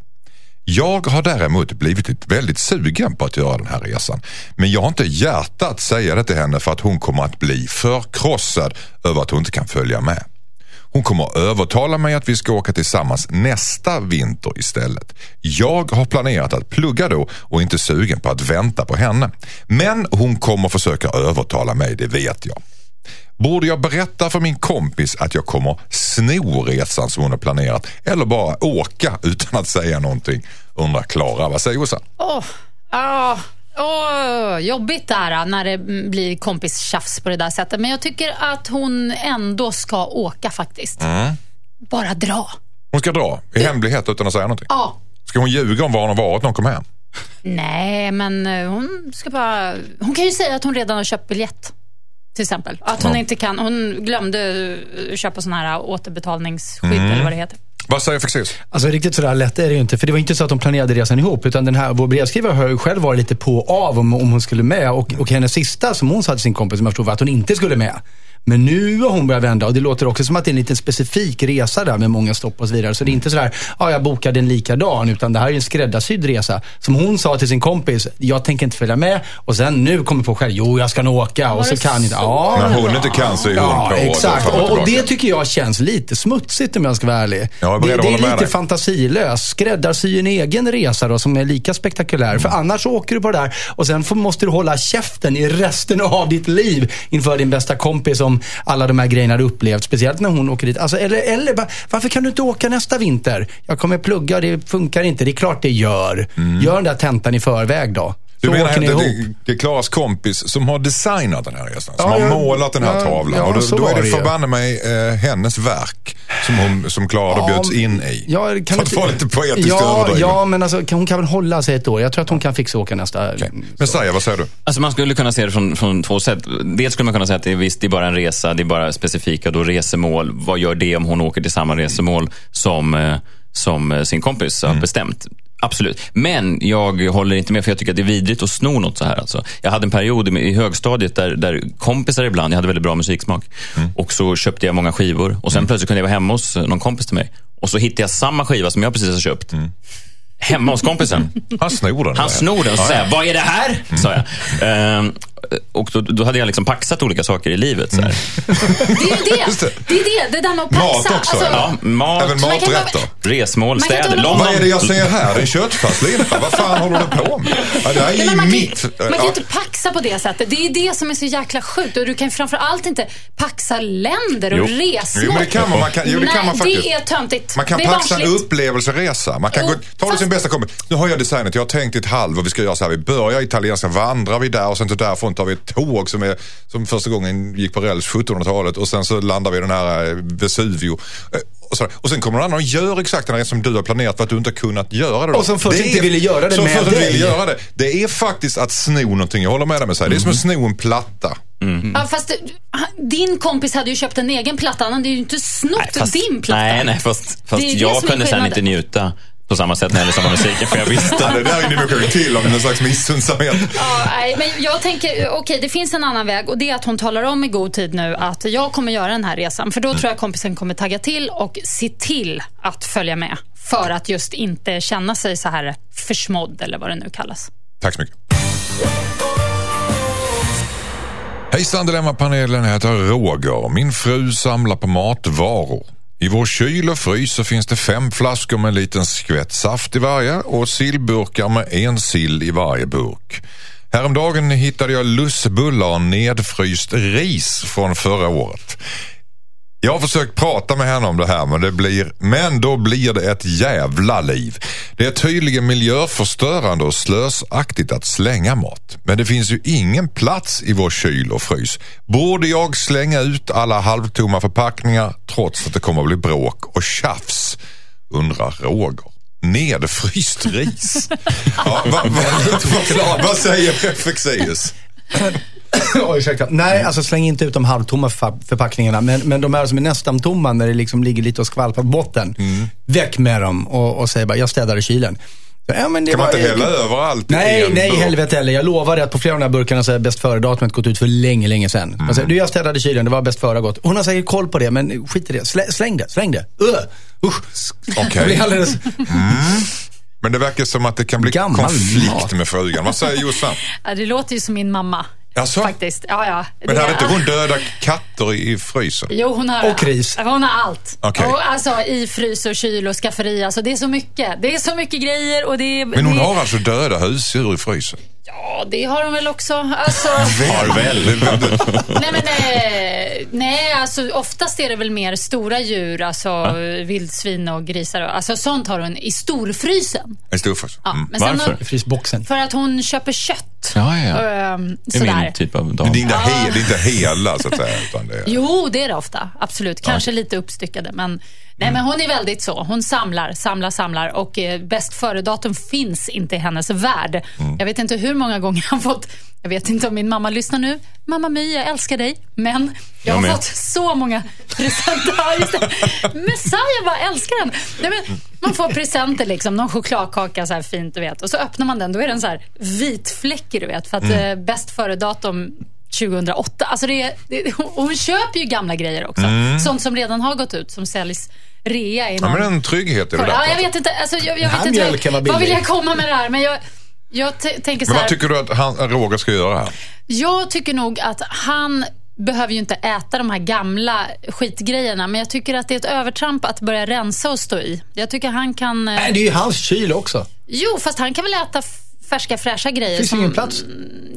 Jag har däremot blivit väldigt sugen på att göra den här resan. Men jag har inte hjärta att säga det till henne för att hon kommer att bli förkrossad över att hon inte kan följa med. Hon kommer att övertala mig att vi ska åka tillsammans nästa vinter istället. Jag har planerat att plugga då och inte sugen på att vänta på henne. Men hon kommer försöka övertala mig, det vet jag. Borde jag berätta för min kompis att jag kommer sno resan som hon har planerat eller bara åka utan att säga någonting? Undrar Klara. Vad säger Jossan? Åh, ah, åh, jobbigt där när det blir kompistjafs på det där sättet. Men jag tycker att hon ändå ska åka faktiskt. Mm. Bara dra. Hon ska dra i hemlighet utan att säga någonting. Ja. Ska hon ljuga om var hon har varit när hon kom hem? Nej, men eh, hon ska bara... Hon kan ju säga att hon redan har köpt biljett. Till exempel. Att hon Ja. inte kan... Hon glömde eh, köpa sån här återbetalningsskydd Mm. eller vad det heter. Vad säger Fexeus? Alltså riktigt sådär lätt är det ju inte. För det var inte så att de planerade resan ihop. Utan den här, vår brevskrivare har ju själv varit lite på och av om, om hon skulle med. Och, och hennes sista som hon sa till sin kompis, som jag förstod var att hon inte skulle med. Men nu har hon börjat vända och det låter också som att det är en liten specifik resa där med många stopp och så vidare. Så det är inte sådär, ja jag bokade en likadan, utan det här är en skräddarsydd resa. Som hon sa till sin kompis, jag tänker inte följa med. Och sen nu kommer på själv, jo jag ska nog åka. Och så kan inte, ja. När hon inte kan så är hon Ja, på. exakt. fram Och, och det tycker jag känns lite smutsigt om jag ska vara ärlig. Jag är det, det är lite fantasilöst. Skräddarsy en egen resa då som är lika spektakulär. För annars åker du på det där och sen får, måste du hålla käften i resten av ditt liv inför din bästa kompis om alla de här grejerna du upplevt. Speciellt när hon åker dit. Alltså, eller, eller va- varför kan du inte åka nästa vinter? Jag kommer plugga och det funkar inte. Det är klart det gör. Gör den där tentan i förväg då. Du menar att ihop. det, det är Klaras kompis som har designat den här resan? Som Ja, har ja. målat den här Ja, tavlan? ja, och då, så då är det det förbanne mig eh, hennes verk som, hon, som Klara då Ja, bjöds in i. Ja, kan För att vara lite poetiskt ja, ja, men alltså, kan- hon kan väl hålla sig ett år. Jag tror att hon kan fixa åka nästa. Okej. Men Saja, vad säger du? Alltså man skulle kunna se det från, från två sätt. Dels skulle man kunna säga att det är, visst, det är bara en resa, det är bara specifika då resemål. Vad gör det om hon åker till samma resemål som, eh, som eh, sin kompis har bestämt? Absolut. Men jag håller inte med för jag tycker att det är vidrigt att sno något så här. Alltså. Jag hade en period i- högstadiet där, där kompisar ibland, jag hade väldigt bra musiksmak, och så köpte jag många skivor. Och sen plötsligt kunde jag vara hemma hos någon kompis till mig. Och så hittade jag samma skiva som jag precis har köpt. Hemma hos kompisen. Han snor den. Han snor den och Ja, ja. vad är det här? Sa jag. Ehm, och då, då hade jag liksom paxat olika saker i livet. Så här. Det är det. det. Det är det. Det där med att paxa. Mat också, Alltså, ja. Mat, Även maträtter. resmål, städer, London. Vad är det jag ser här? En köttfärslimpa? Vad fan håller du på med? Ja, det här är ju men man, kan, ju- mitt... man kan ja. inte paxa på det sättet. Det är det som är så jäkla sjukt. Och du kan framför allt inte paxa länder och Jo. resmål. Jo, men det kan man. man kan, jo, det Nej, kan man faktiskt. det är töntigt. Man kan det paxa en upplevelseresa. Man kan Jo, gå, ta fast- sin bästa kompis. Nu har jag designat, jag har tänkt i ett halvår, vi ska göra så här. Vi börjar i italienska, vandrar vi där och sen till därifrån tar vi ett tåg som, är, som första gången gick på räls 1700-talet och sen så landar vi i den här eh, Vesuvio. Eh, Och, så, och sen kommer någon annan och gör exakt den här som du har planerat för att du inte har kunnat göra det. Då. Och som först Det inte ville göra det som med först dig. göra det. Det är faktiskt att sno någonting. Jag håller med dig med sig. Det är som att sno en platta. Ja, fast din kompis hade ju köpt en egen platta. Han hade ju inte snott fast, din platta. Nej, nej, fast, fast Det är det jag är kunde sen inte njuta på samma sätt när det gäller samma musiken, för jag visste. Ja, det där är en dimension till av någon slags missundsamhet. Ja, nej, men jag tänker, okej det finns en annan väg och det är att hon talar om i god tid nu att jag kommer göra den här resan. För då tror jag kompisen kommer tagga till och se till att följa med. För att just inte känna sig så här försmådd eller vad det nu kallas. Tack så mycket. Hejsan Dilemmapanelen, jag heter Roger. Min fru samlar på matvaror. I vår kyl och frys så finns det fem flaskor med en liten skvätt saft i varje och sillburkar med en sill i varje burk. Häromdagen hittade jag lussebullar och nedfryst ris från förra året. Jag har försökt prata med henne om det här men, det blir, men då blir det ett jävla liv. Det är tydligen miljöförstörande och slösaktigt att slänga mat. Men det finns ju ingen plats i vår kyl och frys. Borde jag slänga ut alla halvtomma förpackningar trots att det kommer att bli bråk och tjafs? Undrar Roger. Nedfryst ris. Ja, va, va, vad, vad säger Fexeus? Oj, ursäkta. Nej, alltså släng inte ut de halvtomma förpa- förpackningarna. Men, men de här som är nästan tomma när det liksom ligger lite och skvalpar på botten. Mm. Väck med dem och, och säg bara, jag städar i kylen. Ja, men det Kan man inte hälla över allt Nej, nej burk? helvete heller. Jag lovar dig att på flera av de här burkarna så är bäst före-datumet gått ut för länge, länge sedan. Man säger, du jag städade kylen, det var bäst före gott. Hon har säkert koll på det, men skit i det. Slä, släng det, släng det. Uh, usch. Okej. Blir alldeles... Men det verkar som att det kan bli Gammal konflikt mat. med frugan. Vad säger Jossan? Ja, det låter ju som min mamma. Jaså? Faktiskt. Ja, ja. Men hade inte hon döda katter i, frysen? Jo, hon har, Och ris. Hon har allt. Okej. Och, alltså, I frys och kyl och skafferi. Alltså, det är så mycket. Det är så mycket grejer. Och det är, Men hon det, har alltså döda husdjur i frysen? Ja, det har hon väl också. Alltså, Har väl. nej, men, eh, nej, alltså oftast är det väl mer stora djur. Alltså vildsvin och grisar. och- Alltså sånt har hon i storfrysen. En storfrys? Ja, Mm. men Varför? har- Frysboxen. För att hon köper kött. Ja, ja, ja. Ehm, Det är sådär. min typ av Men dam. det är, inte he, det är inte hela så att säga. Utan det är... Jo, det är det ofta. Absolut. Kanske lite uppstyckade. Men, nej, men hon är väldigt så. Hon samlar, samlar, samlar. Och eh, bäst före-datum finns inte i hennes värld. Jag vet inte hur många gånger jag har fått... Jag vet inte om min mamma lyssnar nu. Mamma My, jag älskar dig. Men jag, Jag har med. fått så många presenter. Messiah, jag älskar den. Nej, men, man får presenter, liksom, någon chokladkaka så här fint, du vet. Och så öppnar man den, då är den så här vitfläckig, du vet. För att eh, bäst före-datum 2008. Alltså det, är- det, hon köper ju gamla grejer också. Sånt som redan har gått ut, som säljs rea i Mm. Ja, någon... men en trygghet i det där. ja, jag vet inte, alltså, jag, jag vet inte vad, vad vill jag komma med det här? Men jag, jag tänker så Men här. vad tycker du att han, Roger ska göra här? Jag tycker nog att han behöver ju inte äta de här gamla skitgrejerna, men jag tycker att det är ett övertramp att börja rensa och stå i. Jag tycker han kan... eh, Nej, det är ju hans kyl också. Jo, fast han kan väl äta färska fräscha grejer. Finns som... ingen plats.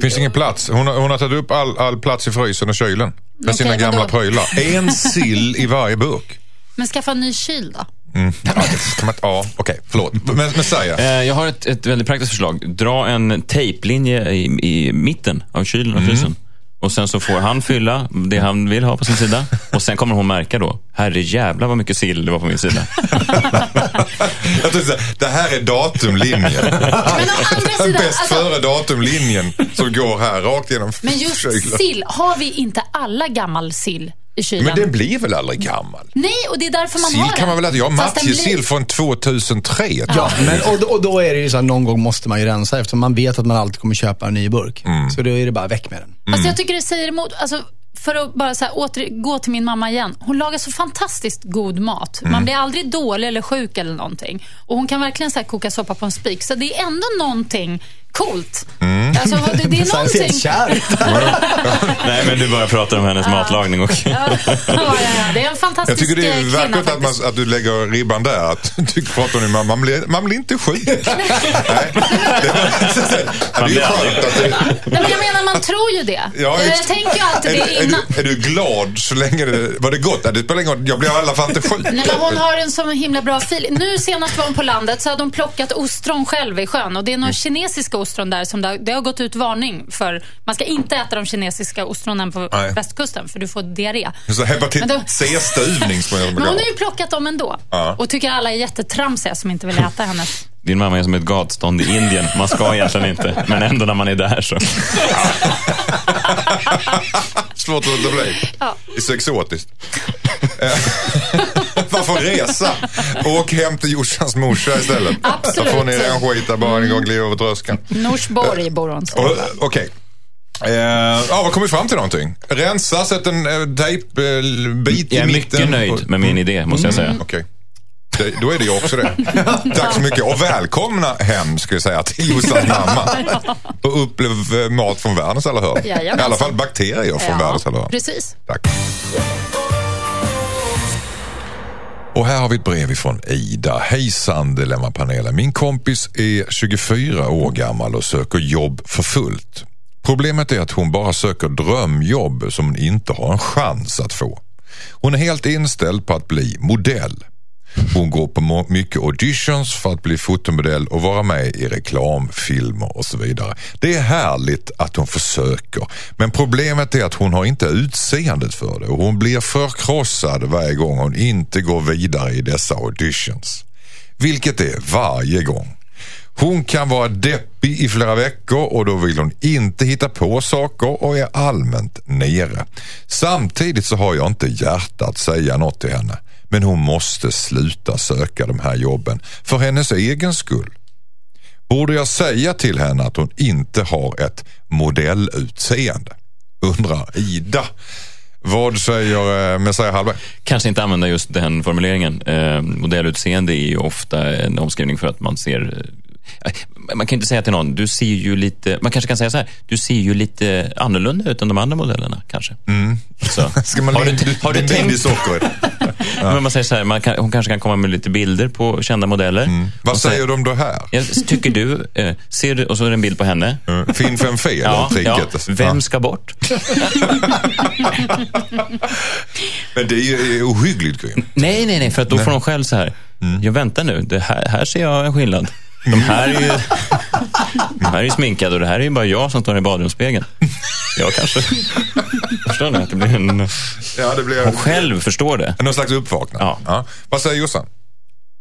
Finns ingen plats. Hon har, hon har tagit upp all, all plats i frysen och kylen. Med Okej, sina gamla prylar. En sill i varje burk. Men skaffa en ny kyl då. Ja, det kan man, ja okej, förlåt. Men, men säg Eh, Jag har ett, ett väldigt praktiskt förslag. Dra en tejplinje i, i mitten av kylen och frysen. Och sen så får han fylla det han vill ha på sin sida. Och sen kommer hon märka då, herre jävlar vad mycket sill det var på min sida. Jag tänkte säga, det här är datumlinjen. Sidan, Bäst alltså, före datumlinjen som går här rakt genom men just kylen. sill, har vi inte alla gammal sill i kylen? Men det blir väl aldrig gammal? Nej, och det är därför man Sill har kan den. man väl äta? Jag har Fast den matjessill blir- från 2003. Ja, men, och, och då är det ju så att någon gång måste man ju rensa eftersom man vet att man alltid kommer köpa en ny burk. Så då är det bara väck med den. Alltså Mm. jag tycker det säger emot. Alltså, för att bara så här, åter, gå till min mamma igen. Hon lagar så fantastiskt god mat. Mm. Man blir aldrig dålig eller sjuk eller någonting. Och hon kan verkligen så här, koka soppa på en spik. Så det är ändå någonting coolt. Mm. Alltså, det, det är någonting... Nej, men du bara pratar om hennes matlagning och... Ja, ja, ja, det är en fantastisk Jag tycker det är verkligt att, man, att du lägger ribban där. Att du pratar om din mamma. Man blir, man blir inte sjuk. Nej. Det, det är ju skönt att Nej, men jag menar, man tror ju det. Ja, jag just- tänker ju alltid är, det du- är, innan. du, är du glad så länge det var det gott? Det spelar ingen roll. Jag blir i alla fall inte sjuk. Nej, men hon har en så himla bra feeling. Nu senast var hon på landet så hade hon plockat ostron själv i sjön. Och det är Mm. några kinesiska ostron där som det har, det har gått ut varning för. Man ska inte äta de kinesiska ostronen på Nej. västkusten för du får diarré. Så hepatit då- C-stuvning som jag Men hon har ju plockat dem ändå. Ja. Och tycker alla är jättetramsiga som inte vill äta hennes. Din mamma är som ett gatstånd i Indien. Man ska egentligen inte, men ändå när man är där så... Svårt att låta bli. Ja. Det är så exotiskt. Eh, Varför resa? Åk hem till Jossans morsa istället. Absolut. Då får ni den skiten bara ni går och glider över tröskeln. Norsborg bor hon. Okej. Eh, ja, vad kom vi fram till någonting? Rensa, sätt en uh, tejpbit Jag i är mitten. mycket nöjd med min idé, måste jag säga. Okej. Det, då är det jag också det. Tack så mycket och välkomna hem ska jag säga till Jossans mamma. Och upplev eh, mat från världens alla hörn. I alla fall bakterier från världens alla hörn. precis. Tack. Och här har vi ett brev ifrån Ida. Hejsan Dilemmapanelen. Min kompis är 24 år gammal och söker jobb för fullt. Problemet är att hon bara söker drömjobb som hon inte har en chans att få. Hon är helt inställd på att bli modell. Hon går på mycket auditions för att bli fotomodell och vara med i reklamfilmer och så vidare. Det är härligt att hon försöker, men problemet är att hon har inte utseendet för det och hon blir förkrossad varje gång hon inte går vidare i dessa auditions. Vilket är varje gång. Hon kan vara deppig i flera veckor och då vill hon inte hitta på saker och är allmänt nere. Samtidigt så har jag inte hjärta att säga något till henne. Men hon måste sluta söka de här jobben för hennes egen skull. Borde jag säga till henne att hon inte har ett modellutseende? Undrar Ida. Vad säger eh, Messiah Hallberg? Kanske inte använda just den formuleringen. Eh, modellutseende är ju ofta en omskrivning för att man ser... Eh, man kan inte säga till någon, du ser ju lite... Man kanske kan säga så här, du ser ju lite annorlunda ut än de andra modellerna kanske. Så. Ska man har du, har du tänkt i sockret? Men man säger så här, man kan, hon kanske kan komma med lite bilder på kända modeller. Vad Och säga, säger de då här? Ja, tycker du, eh, ser du, och så är det en bild på henne. Mm. Finn fem fel, Ja, ja, tricket. vem ska bort? Men det är ju ohyggligt grymt. Nej, nej, nej, för att då får de själv så här, jag väntar nu, det här, här ser jag en skillnad. De här är ju de här är ju sminkade och det här är ju bara jag som står i badrumsspegeln. Jag kanske... Förstår ni? Att det blir en... Ja, det blir Hon själv förstår det. någon slags uppvaknande. Ja. Vad säger Jossan?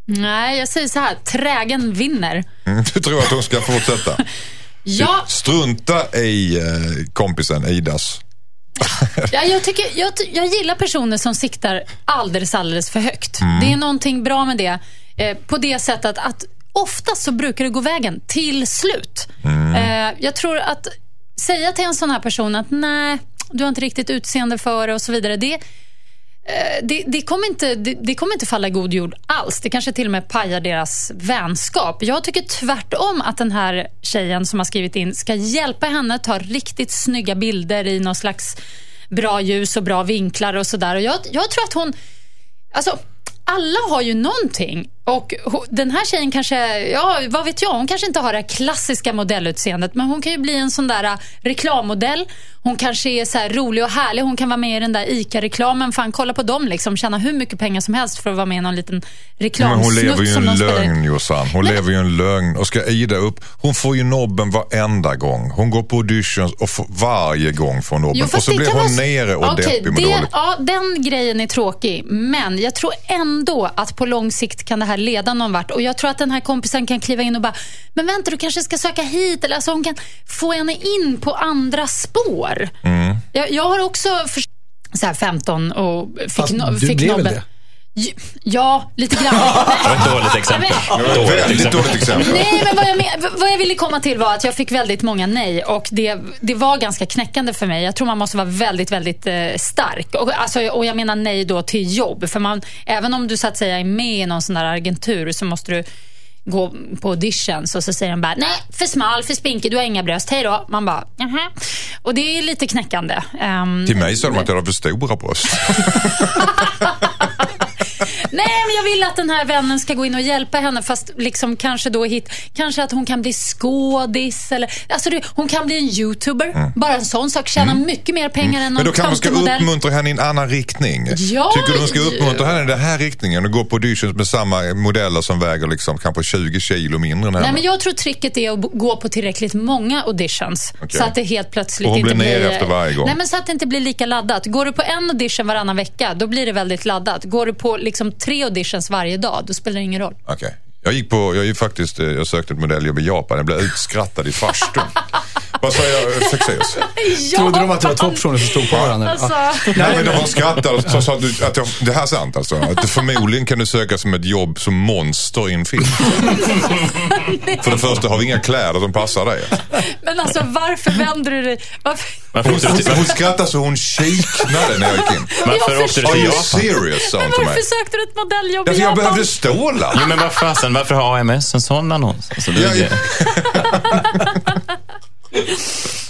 Nej, jag säger så här. Trägen vinner. Mm, Du tror att hon ska fortsätta? Ja, Strunta i eh, kompisen Idas. Ja, jag, tycker, jag, jag gillar personer som siktar alldeles, alldeles för högt. Det är någonting bra med det. Eh, på det sättet att oftast så brukar det gå vägen till slut. Eh, jag tror att säga till en sån här person att nej, du har inte riktigt utseende för det och så vidare. Det, eh, det, det, kommer inte, det, det kommer inte falla i god jord alls. Det kanske till och med pajar deras vänskap. Jag tycker tvärtom att den här tjejen som har skrivit in ska hjälpa henne ta riktigt snygga bilder i någon slags bra ljus och bra vinklar och sådär. Jag, jag tror att hon... Alltså, alla har ju någonting. Och den här tjejen kanske, ja vad vet jag, hon kanske inte har det klassiska modellutseendet men hon kan ju bli en sån där äh, reklammodell. Hon kanske är så rolig och härlig. Hon kan vara med i den där ICA-reklamen. Fan, kolla på dem liksom. Tjäna hur mycket pengar som helst för att vara med i någon liten reklamsnutt. Men hon lever ju en lögn Jossan. Hon Nej, lever ju en lögn. Och ska Ida upp, hon får ju nobben varenda gång. Hon går på auditions och varje gång får nobben. Jo, och så blir hon vara- nere och Okej, deppig med det, dåligt. Ja, den grejen är tråkig. Men jag tror ändå att på lång sikt kan det här leda någon vart. Och jag tror att den här kompisen kan kliva in och bara, men vänta du kanske ska söka hit. Eller alltså hon kan få henne in på andra spår. Mm. Jag, jag har också för, så här 15 och fick, Fast no, du fick blev väl nobben. det? Ja, lite grann. Det var ett dåligt exempel. Dåligt Väldigt exempel. dåligt exempel. Nej, men vad jag, men, vad jag ville komma till var att jag fick väldigt många nej och det, det var ganska knäckande för mig. Jag tror man måste vara väldigt, väldigt eh, stark. Och, alltså, och jag menar nej då till jobb. För man, även om du så att säga är med i någon sån där agentur så måste du gå på auditions och så säger de bara nej, för smal, för spinkig, du har inga bröst, hej då. Man bara, jaha. Och det är lite knäckande. Ehm, Till mig sa de att jag hade för stora bröst. Nej, men jag vill att den här vännen ska gå in och hjälpa henne fast liksom kanske då hit, kanske att hon kan bli skådis eller, alltså det, hon kan bli en youtuber. Bara en sån sak. Tjäna mycket mer pengar än Mm. Men någon då kanske man ska modell. uppmuntra henne i en annan riktning. Ja, Tycker du hon ska uppmuntra henne i den här riktningen och gå på auditions med samma modeller som väger liksom kanske 20 kilo mindre än henne? Nej, men jag tror tricket är att gå på tillräckligt många auditions. Okej. Så att det helt plötsligt Och hon inte blir nere efter varje gång. Nej, men så att det inte blir lika laddat. Går du på en audition varannan vecka, då blir det väldigt laddat. Går du på liksom tre auditions varje dag, då spelar det ingen roll. Okay. Jag gick på, jag gick faktiskt, eh, jag sökte ett modelljobb i Japan. Jag blev utskrattad i farstun. Vad säger jag? Fexeus? Trodde de att det var två personer som stod på varandra? Alltså, Nej, men de skrattade och sa att jag, det här är sant alltså. Att förmodligen kan du söka som ett jobb som monster i en film. För det första har vi inga kläder som passar dig. men alltså varför vänder du dig? Varför? Varför Hon, till, hon skrattade så hon kiknade när jag gick in. varför Jag åkte du till Japan? serious? sa hon Men varför mig. sökte du ett modelljobb i Därför jag Japan? behövde stålar. Jo, men vad fasen, varför har AMS en sån annons? Alltså, det, är-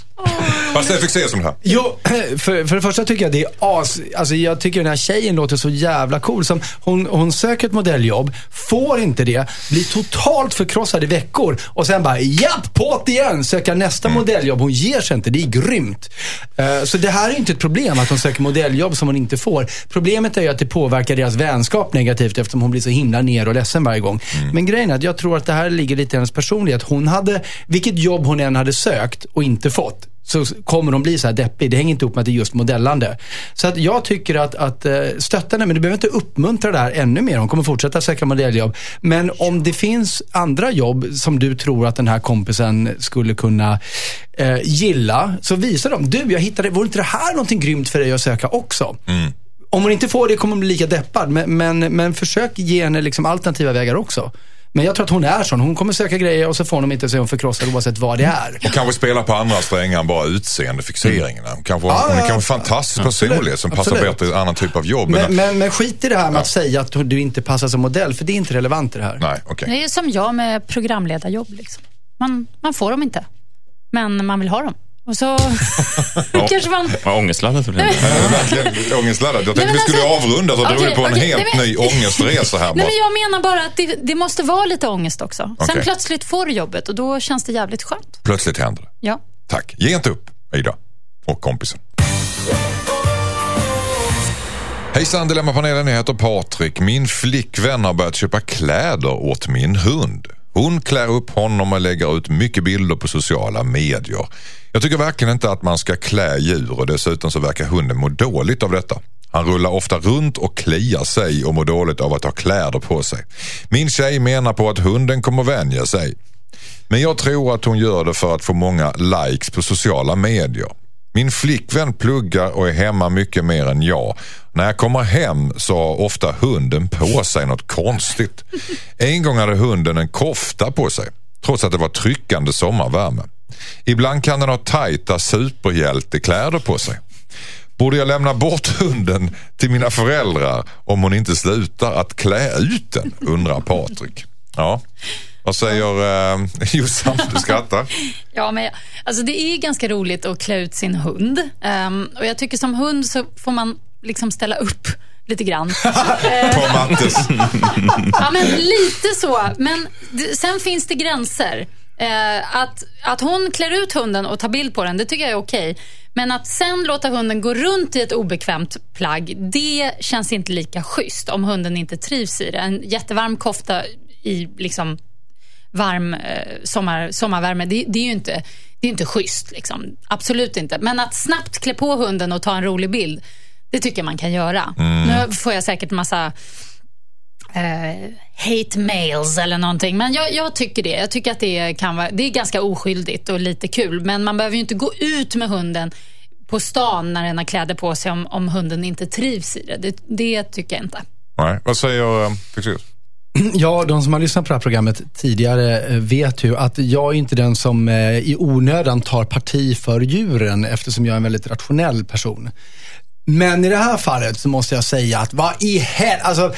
Vad säger Fexeus om det här? Jo, för, för det första tycker jag det är as... Alltså jag tycker den här tjejen låter så jävla cool. Som hon, hon söker ett modelljobb, får inte det, blir totalt förkrossad i veckor och sen bara japp, på't igen, söka nästa modelljobb. Hon ger sig inte, det är grymt. Eh, så det här är inte ett problem att hon söker modelljobb som hon inte får. Problemet är ju att det påverkar deras vänskap negativt eftersom hon blir så himla ner och ledsen varje gång. Men grejen är att jag tror att det här ligger lite i hennes personlighet. Hon hade, vilket jobb hon än hade sökt och inte fått, så kommer de bli så här deppig. Det hänger inte ihop med att det är just modellande. Så att jag tycker att, att eh, stötta henne, men du behöver inte uppmuntra det här ännu mer. Hon kommer fortsätta söka modelljobb. Men om det finns andra jobb som du tror att den här kompisen skulle kunna eh, gilla, så visa dem. Du, jag hittade, vore inte det här någonting grymt för dig att söka också? Om hon inte får det kommer hon bli lika deppad. Men, men, men försök ge henne liksom alternativa vägar också. Men jag tror att hon är sån. Hon kommer söka grejer och så får hon inte så är hon förkrossad oavsett vad det är. Och kanske spela på andra strängar än bara utseendefixeringarna. Hon kanske, Ja, hon är ja, kanske en fantastisk personlighet som passar Absolut. bättre i en annan typ av jobb. Men, men, men skit i det här med att säga att du inte passar som modell, för det är inte relevant i det här. Nej, okej. Det är som jag med programledarjobb. Liksom. Man, man får dem inte, men man vill ha dem. Och så kanske man... Vad ångestladdat det blev. Jag är verkligen ångestladdad. Jag tänkte vi skulle alltså- avrunda så drog Okej, vi på en okej, helt nej, men- ny ångestresa här. Nej, men jag menar bara att det, det måste vara lite ångest också. Sen Okej. plötsligt får du jobbet och då känns det jävligt skönt. Plötsligt händer det. Ja. Tack. Ge inte upp, Ida och kompisen. Hejsan Dilemmapanelen, jag heter Patrik. Min flickvän har börjat köpa kläder åt min hund. Hon klär upp honom och lägger ut mycket bilder på sociala medier. Jag tycker verkligen inte att man ska klä djur och dessutom så verkar hunden må dåligt av detta. Han rullar ofta runt och kliar sig och mår dåligt av att ha kläder på sig. Min tjej menar på att hunden kommer vänja sig. Men jag tror att hon gör det för att få många likes på sociala medier. Min flickvän pluggar och är hemma mycket mer än jag. När jag kommer hem så har ofta hunden på sig något konstigt. En gång hade hunden en kofta på sig trots att det var tryckande sommarvärme. Ibland kan den ha tajta superhjältekläder på sig. Borde jag lämna bort hunden till mina föräldrar om hon inte slutar att klä ut den? Undrar Patrik. Ja, vad säger eh, Jossan? Du skrattar. Ja, men alltså det är ganska roligt att klä ut sin hund. Ehm, och jag tycker som hund så får man liksom ställa upp lite grann. På Mattes. Ja, men lite så. Men det, sen finns det gränser. Eh, att, att hon klär ut hunden och tar bild på den, det tycker jag är okej. Men att sen låta hunden gå runt i ett obekvämt plagg, det känns inte lika schysst om hunden inte trivs i det. En jättevarm kofta i liksom varm eh, sommar, sommarvärme, det, det är ju inte, det är inte schysst. Liksom. Absolut inte. Men att snabbt klä på hunden och ta en rolig bild, det tycker jag man kan göra. Nu får jag säkert massa eh, hate mails eller någonting. Men jag, jag tycker det. Jag tycker att det, kan vara, det är ganska oskyldigt och lite kul. Men man behöver ju inte gå ut med hunden på stan när den har kläder på sig om, om hunden inte trivs i det. Det, det tycker jag inte. Nej, vad säger eh, Fexeus? Ja, de som har lyssnat på det här programmet tidigare eh, vet ju att jag är inte den som eh, i onödan tar parti för djuren eftersom jag är en väldigt rationell person. Men i det här fallet så måste jag säga att vad i hel... Alltså,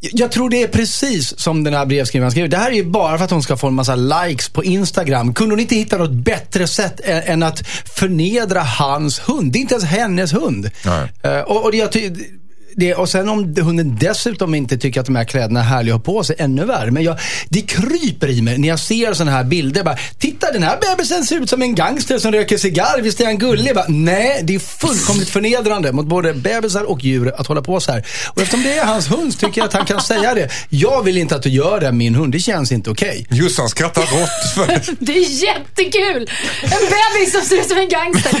jag tror det är precis som den här brevskrivaren skriver. Det här är ju bara för att hon ska få en massa likes på Instagram. Kunde hon inte hitta något bättre sätt än att förnedra hans hund? Det är inte ens hennes hund. Nej. Eh, och, och det, jag det, och sen om hunden dessutom inte tycker att de här kläderna är härliga att ha på sig, ännu värre. Men jag, det kryper i mig när jag ser sådana här bilder. Bara, Titta, den här bebisen ser ut som en gangster som röker cigarr. Visst är han gullig? Bara, Nej, det är fullkomligt förnedrande mot både bebisar och djur att hålla på så här. Och eftersom det är hans hund så tycker jag att han kan säga det. Jag vill inte att du gör det, min hund. Det känns inte okej. Jossan skrattar rått. För... Det är jättekul! En bebis som ser ut som en gangster.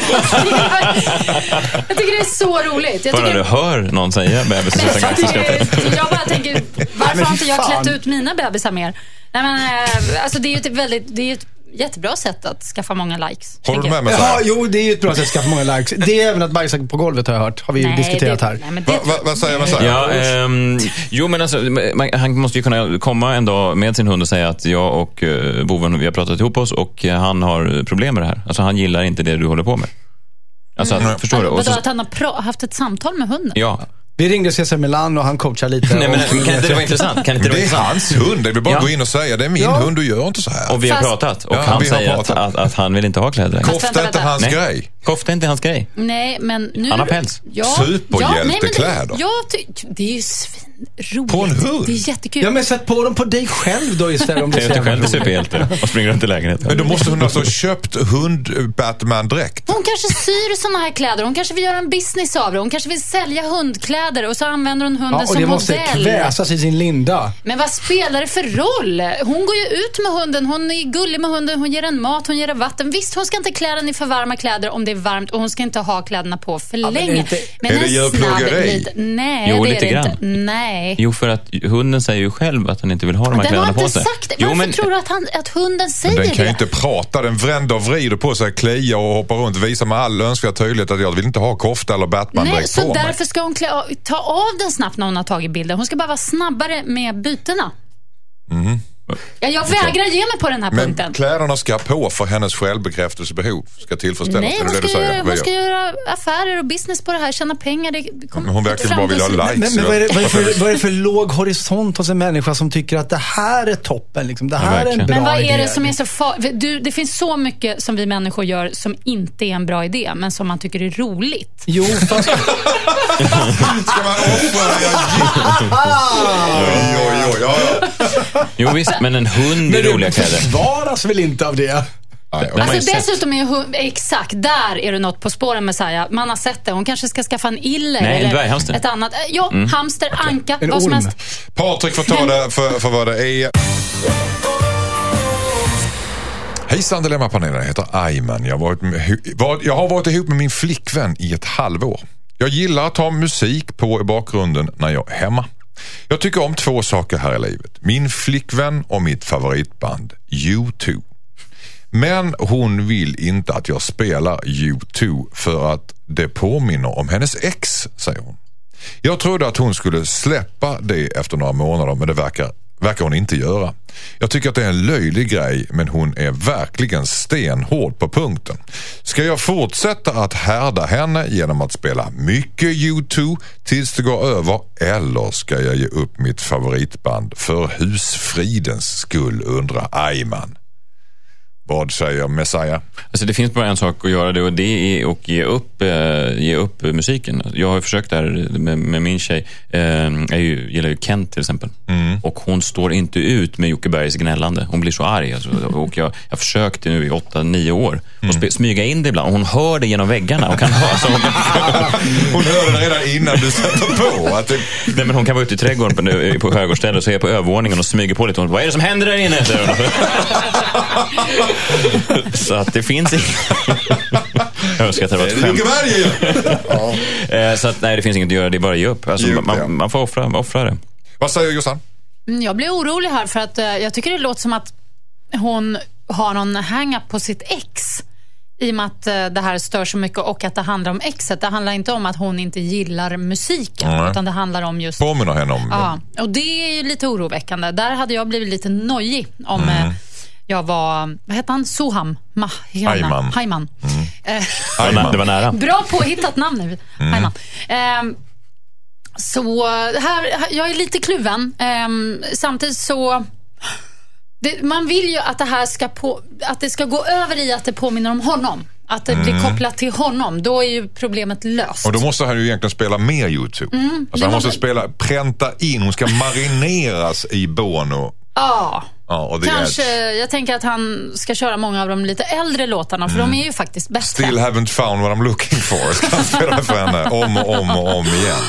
Jag tycker det är så roligt. Jag Bara tycker du hör någon säga bebis Men utan tycker, jag bara tänker, varför har inte jag klätt ut mina bebisar mer? Nej, men, eh, alltså, det är ju ett väldigt, det är ju ett jättebra sätt att skaffa många likes. Håller du med mig? Ja, jo, det är ju ett bra sätt att skaffa många likes. Det är även att bajsa på golvet har jag hört. Har vi ju Nej, diskuterat det, här. Nej, Va, va, vad säger man så här? Ja, ehm, jo, men alltså, man, han måste ju kunna komma en dag med sin hund och säga att jag och uh, boven, vi har pratat ihop oss och eh, han har problem med det här. Alltså han gillar inte det du håller på med. Alltså, att, förstår du? Och så, att han har haft ett samtal med hunden? ja. Vi ringde Cesar Milan och han coachar lite. Nej, men, kan inte det vara intressant? Kan inte det det är intressant? hans hund. Det är bara Ja. gå in och säga det är min Ja. hund, du gör inte så här. Och vi har Fast- pratat och Ja, han vi har säger att, pratat. att, att han vill inte ha kläder längre. Kofta är inte hans vänta. grej. Kofta är inte hans grej. Nej, men nu... Han har päls. Ja, Superhjältekläder. Ja, nej, det, det är ju svinroligt. På en hund? Det är jättekul. Ja, men sätt på dem på dig själv då istället. Om du ser själv är roligt. superhjälte och springer runt i lägenheten. Men då måste hon alltså ha köpt hund-Batman-dräkt. Hon kanske syr såna här kläder. Hon kanske vill göra en business av det. Hon kanske vill sälja hundkläder och så använder hon hunden Ja, och som det måste modell. kväsas i sin linda. Men vad spelar det för roll? Hon går ju ut med hunden, hon är gullig med hunden, hon ger den mat, hon ger den vatten. Visst, hon ska inte klä den i för varma kläder om det är varmt och hon ska inte ha kläderna på för det är länge. inte- Men Är det djurplågeri? Nej, Jo, det lite är det grann. inte. Nej. Jo, för att hunden säger ju själv att han inte vill ha de här Den har kläderna på inte sig. sagt det. Jo, Varför men, tror du att, han, att hunden säger Men den kan ju det? inte prata. Den vänder och vrider på sig, kliar och hoppar runt. Visar med all önskvärd tydlighet att jag vill inte ha kofta eller Nej, Batman-dräkt så på mig. därför ska hon klä, ta av den snabbt när hon har tagit bilden. Hon ska bara vara snabbare med bytena. Mm. Ja, jag vägrar ge mig på den här Men punkten. kläderna ska på för hennes självbekräftelsebehov ska tillfredsställas. Nej, hon ska, Vad hon ska gör? göra affärer och business på det här, tjäna pengar. Det kommer Men hon verkar bara vilja ha likes. Men, men vad, är det, vad, är för, vad är det för låg horisont hos en människa som tycker att det här är toppen? Liksom. Det här är en bra Men vad är idé. det som är så farligt? Det finns så mycket som vi människor gör som inte är en bra idé, men som man tycker är roligt. Jo, fast, Ska man offra det? Oj, oj, oj. Ja, ja. jo, visst, men en hund i men roliga du kläder. försvaras väl inte av det? Nej, Alltså, dessutom är hund, exakt, där är du något på spåren Messiah. Man har sett det. Hon kanske ska skaffa en iller Nej, en eller dvärghamster. ett annat. Eh, Ja, hamster, anka, En vad som helst. Patrik får ta det för, för vad det är. Hejsan Dilemmapanelen, jag heter Ayman. Jag, har varit med, jag har varit ihop med min flickvän i ett halvår. Jag gillar att ha musik på i bakgrunden när jag är hemma. Jag tycker om två saker här i livet. Min flickvän och mitt favoritband U2. Men hon vill inte att jag spelar U2 för att det påminner om hennes ex, säger hon. Jag trodde att hon skulle släppa det efter några månader men det verkar verkar hon inte göra. Jag tycker att det är en löjlig grej men hon är verkligen stenhård på punkten. Ska jag fortsätta att härda henne genom att spela mycket U2 tills det går över eller ska jag ge upp mitt favoritband för husfridens skull undrar Ayman. Vad säger Messiah? Alltså det finns bara en sak att göra det och det är att ge upp, eh, ge upp musiken. Jag har försökt där med, med min tjej. Eh, jag ju, gillar ju Kent till exempel. Mm. Och hon står inte ut med Jocke Bergs gnällande. Hon blir så arg. Alltså. Och jag, jag försökte nu i åtta, nio år Mm. och smyga in det ibland. Och hon hör det genom väggarna. Och kan höra, alltså, hon, Hon hörde det redan innan du sätter på. Att det, nej, men hon kan vara ute i trädgården på, nu, på Högårdsstället och så är jag på övervåningen och smyger på lite. Hon, Vad är det som händer där inne? Så att det finns inget... Jag önskar att det var ett skämt. Jocke Berg Eh, Så att, nej, det finns inget att göra. Det är bara att ge upp. Alltså, Ge upp, ja. man, man får offra, offra det. Vad säger Jossan? Mm, Jag blir orolig här för att eh, jag tycker det låter som att hon har någon hang-up på sitt ex. I och med att eh, det här stör så mycket och att det handlar om exet. Det handlar inte om att hon inte gillar musiken. Nej. Utan det handlar om just... Påminner henne om Ja, och det är ju lite oroväckande. Där hade jag blivit lite nojig om eh, jag var, vad heter han, Soham? Mahjana. Ayman. Hayman. Eh, Det var, nära. Bra påhittat namn nu. Hayman. Ehm, så här, jag är lite kluven. Ehm, samtidigt så... Det, man vill ju att det här ska, på, att det ska gå över i att det påminner om honom. Att det blir kopplat till honom. Då är ju problemet löst. Och då måste han ju egentligen spela mer YouTube. Alltså han måste man- spela, pränta in, hon ska marineras i Bono. Ja. Ja, och det Kanske, jag tänker att han ska köra många av de lite äldre låtarna, för de är ju faktiskt bättre. Still haven't found what I'm looking for. Ska han spela för henne om och om och om igen.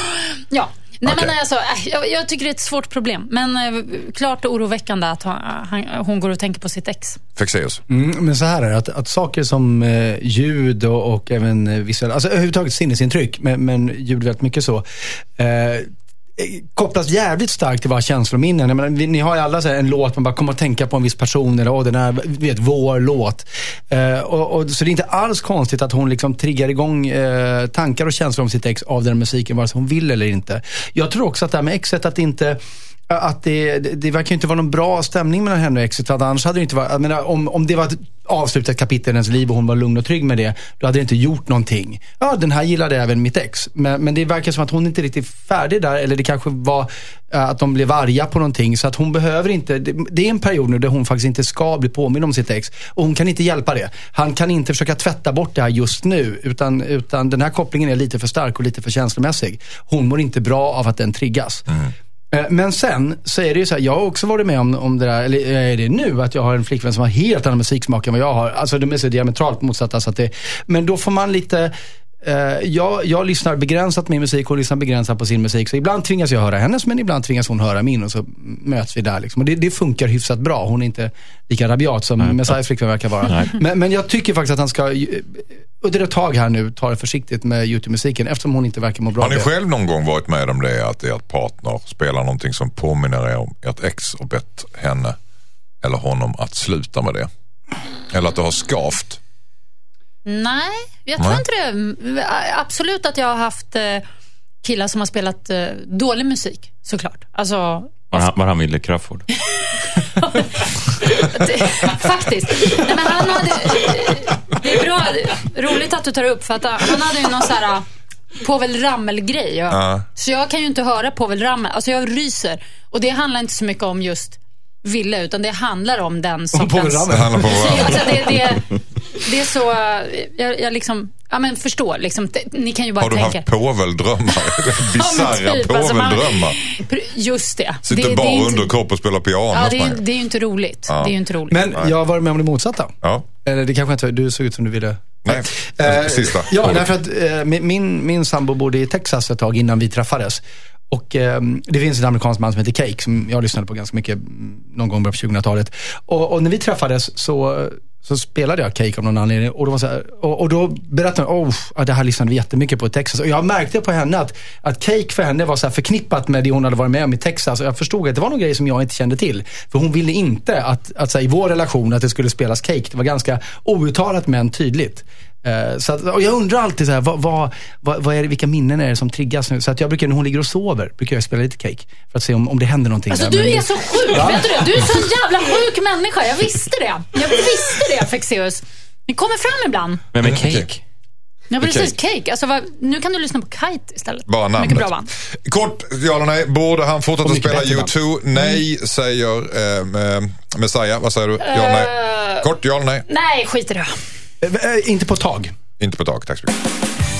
Ja. Nej, Okej. men alltså, äh, jag, jag tycker det är ett svårt problem. Men eh, klart oroväckande att han, han, hon går och tänker på sitt ex. Fexeus. Mm, men så här är det, att, att saker som eh, ljud och, och även eh, visuella, alltså överhuvudtaget sinnesintryck, men, men ljud väldigt mycket så. Eh, Eh, kopplas jävligt starkt till våra känslominnen. Jag menar, vi, ni har ju alla så här, en låt man bara kommer att tänka på en viss person eller åh, den här, vet, vår låt. Eh, och, och, så det är inte alls konstigt att hon liksom triggar igång eh, tankar och känslor om sitt ex av den musiken, vare sig hon vill eller inte. Jag tror också att det här med exet, att inte att det, det, det verkar inte vara någon bra stämning mellan henne och exet. Annars hade det inte varit, jag menar, om, om det var ett avslutat kapitel i hennes liv och hon var lugn och trygg med det, då hade det inte gjort någonting. Ja, den här gillade även mitt ex. Men, men det verkar som att hon inte är riktigt färdig där, eller det kanske var eh, att de blev arga på någonting. Så att hon behöver inte, det, det är en period nu där hon faktiskt inte ska bli påmind om sitt ex. Och hon kan inte hjälpa det. Han kan inte försöka tvätta bort det här just nu, utan, utan den här kopplingen är lite för stark och lite för känslomässig. Hon mår inte bra av att den triggas. Mm. Eh, men sen så är det ju så här, jag har också varit med om, om det där, eller eh, är det nu, att jag har en flickvän som har helt annan musiksmak än vad jag har. Alltså de är så diametralt motsatta. Så att det, men då får man lite, jag, jag lyssnar begränsat med musik, hon lyssnar begränsat på sin musik. Så ibland tvingas jag höra hennes, men ibland tvingas hon höra min och så möts vi där. Liksom. Och det, det funkar hyfsat bra. Hon är inte lika rabiat som Messiahs flickvän verkar vara. Men, men jag tycker faktiskt att han ska, eh, under ett tag här nu, ta det försiktigt med YouTube-musiken eftersom hon inte verkar må bra Har ni själv någon gång varit med om det att ert partner spelar någonting som påminner er om ert ex och bett henne eller honom att sluta med det? Eller att det har skavt? Nej, jag tror Nej. inte det. Absolut att jag har haft eh, killar som har spelat eh, dålig musik, såklart. Alltså, Var han, var han Wille Crafoord? faktiskt. Nej, men han hade, det är bra, roligt att du tar upp, för att han hade ju någon så här Povel Ramel-grej. Ja. Ja. Så jag kan ju inte höra Povel Ramel. Alltså jag ryser. Och det handlar inte så mycket om just Ville, utan det handlar om den sortens... Det handlar varandra. alltså, det, det, det är så... Jag, jag liksom... Ja, men förstår. Liksom, ni kan ju bara Har du tänka. haft påveldrömmar? Bisarra typ, alltså, man- påveldrömmar. Pr- Just det. Sitter det, bara det inte- underkropp och spelar piano. Ja, det är, det är ju inte roligt. Ja. Det är ju inte roligt. Men jag har varit med om det motsatta. Ja. Eller det kanske inte, du såg ut som du ville. Nej, Eh, sista. Ja, därför att eh, min- min, min sambo bodde i Texas ett tag innan vi träffades. Och eh, det finns en amerikansk man som heter Cake som jag lyssnade på ganska mycket någon gång på 2000-talet. Och, och när vi träffades så, så spelade jag Cake av någon anledning. Och då, var så här, och, och då berättade hon, oh, ja, det här lyssnade vi jättemycket på i Texas. Och jag märkte på henne att, att Cake för henne var så här förknippat med det hon hade varit med om i Texas. Och jag förstod att det var någon grej som jag inte kände till. För hon ville inte att, att så här, i vår relation att det skulle spelas Cake. Det var ganska outtalat men tydligt. Eh, Så att, och jag undrar alltid så här, vad, vad, vad, vad är det, vilka minnen är det som triggas nu? Så att jag brukar, när hon ligger och sover, brukar jag spela lite cake. För att se om, om det händer någonting. Alltså där. du Men är det- så sjuk, vet du det? Du är så en jävla sjuk människa. Jag visste det. Jag visste det, Fexeus. Ni kommer fram ibland. Är Okej. Cake? Ja, precis. Cake. Cake. Alltså, vad, nu kan du lyssna på Kite istället. Bara namnet. Mycket bra band. Kort, ja eller nej. Borde han fortsätta spela bättre U2? Nej, säger eh, Messiah. Vad säger du? Ja eller nej? Kort, ja eller nej? Nej, skit i det. Eh, eh, Inte på ett tag. Inte på ett tag, tack så mycket.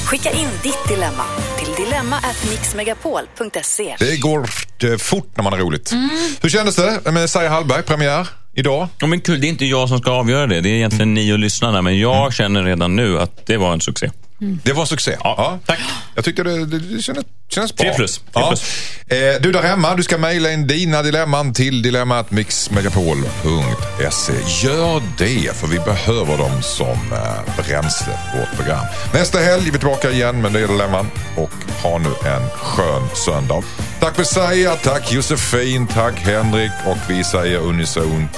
Skicka in ditt dilemma till dilemma@mixmegapol.se. Det går eh, fort när man har roligt. Hur kändes det med Messiah Hallberg, premiär idag? Ja, men kul, det är inte jag som ska avgöra det. Det är egentligen ni och lyssnarna. Men jag känner redan nu att det var en succé. Det var succé. Ja, tack. Jag tyckte det, det, det kändes, kändes bra. Tre plus. Tre Ja. plus. Eh, du där hemma, du ska mejla in dina dilemman till dilemmatmixmegapol.se. Gör det, för vi behöver dem som eh, bränsle på vårt program. Nästa helg är vi tillbaka igen med nya dilemman och ha nu en skön söndag. Tack Messiah, tack Josefin, tack Henrik och vi säger unisont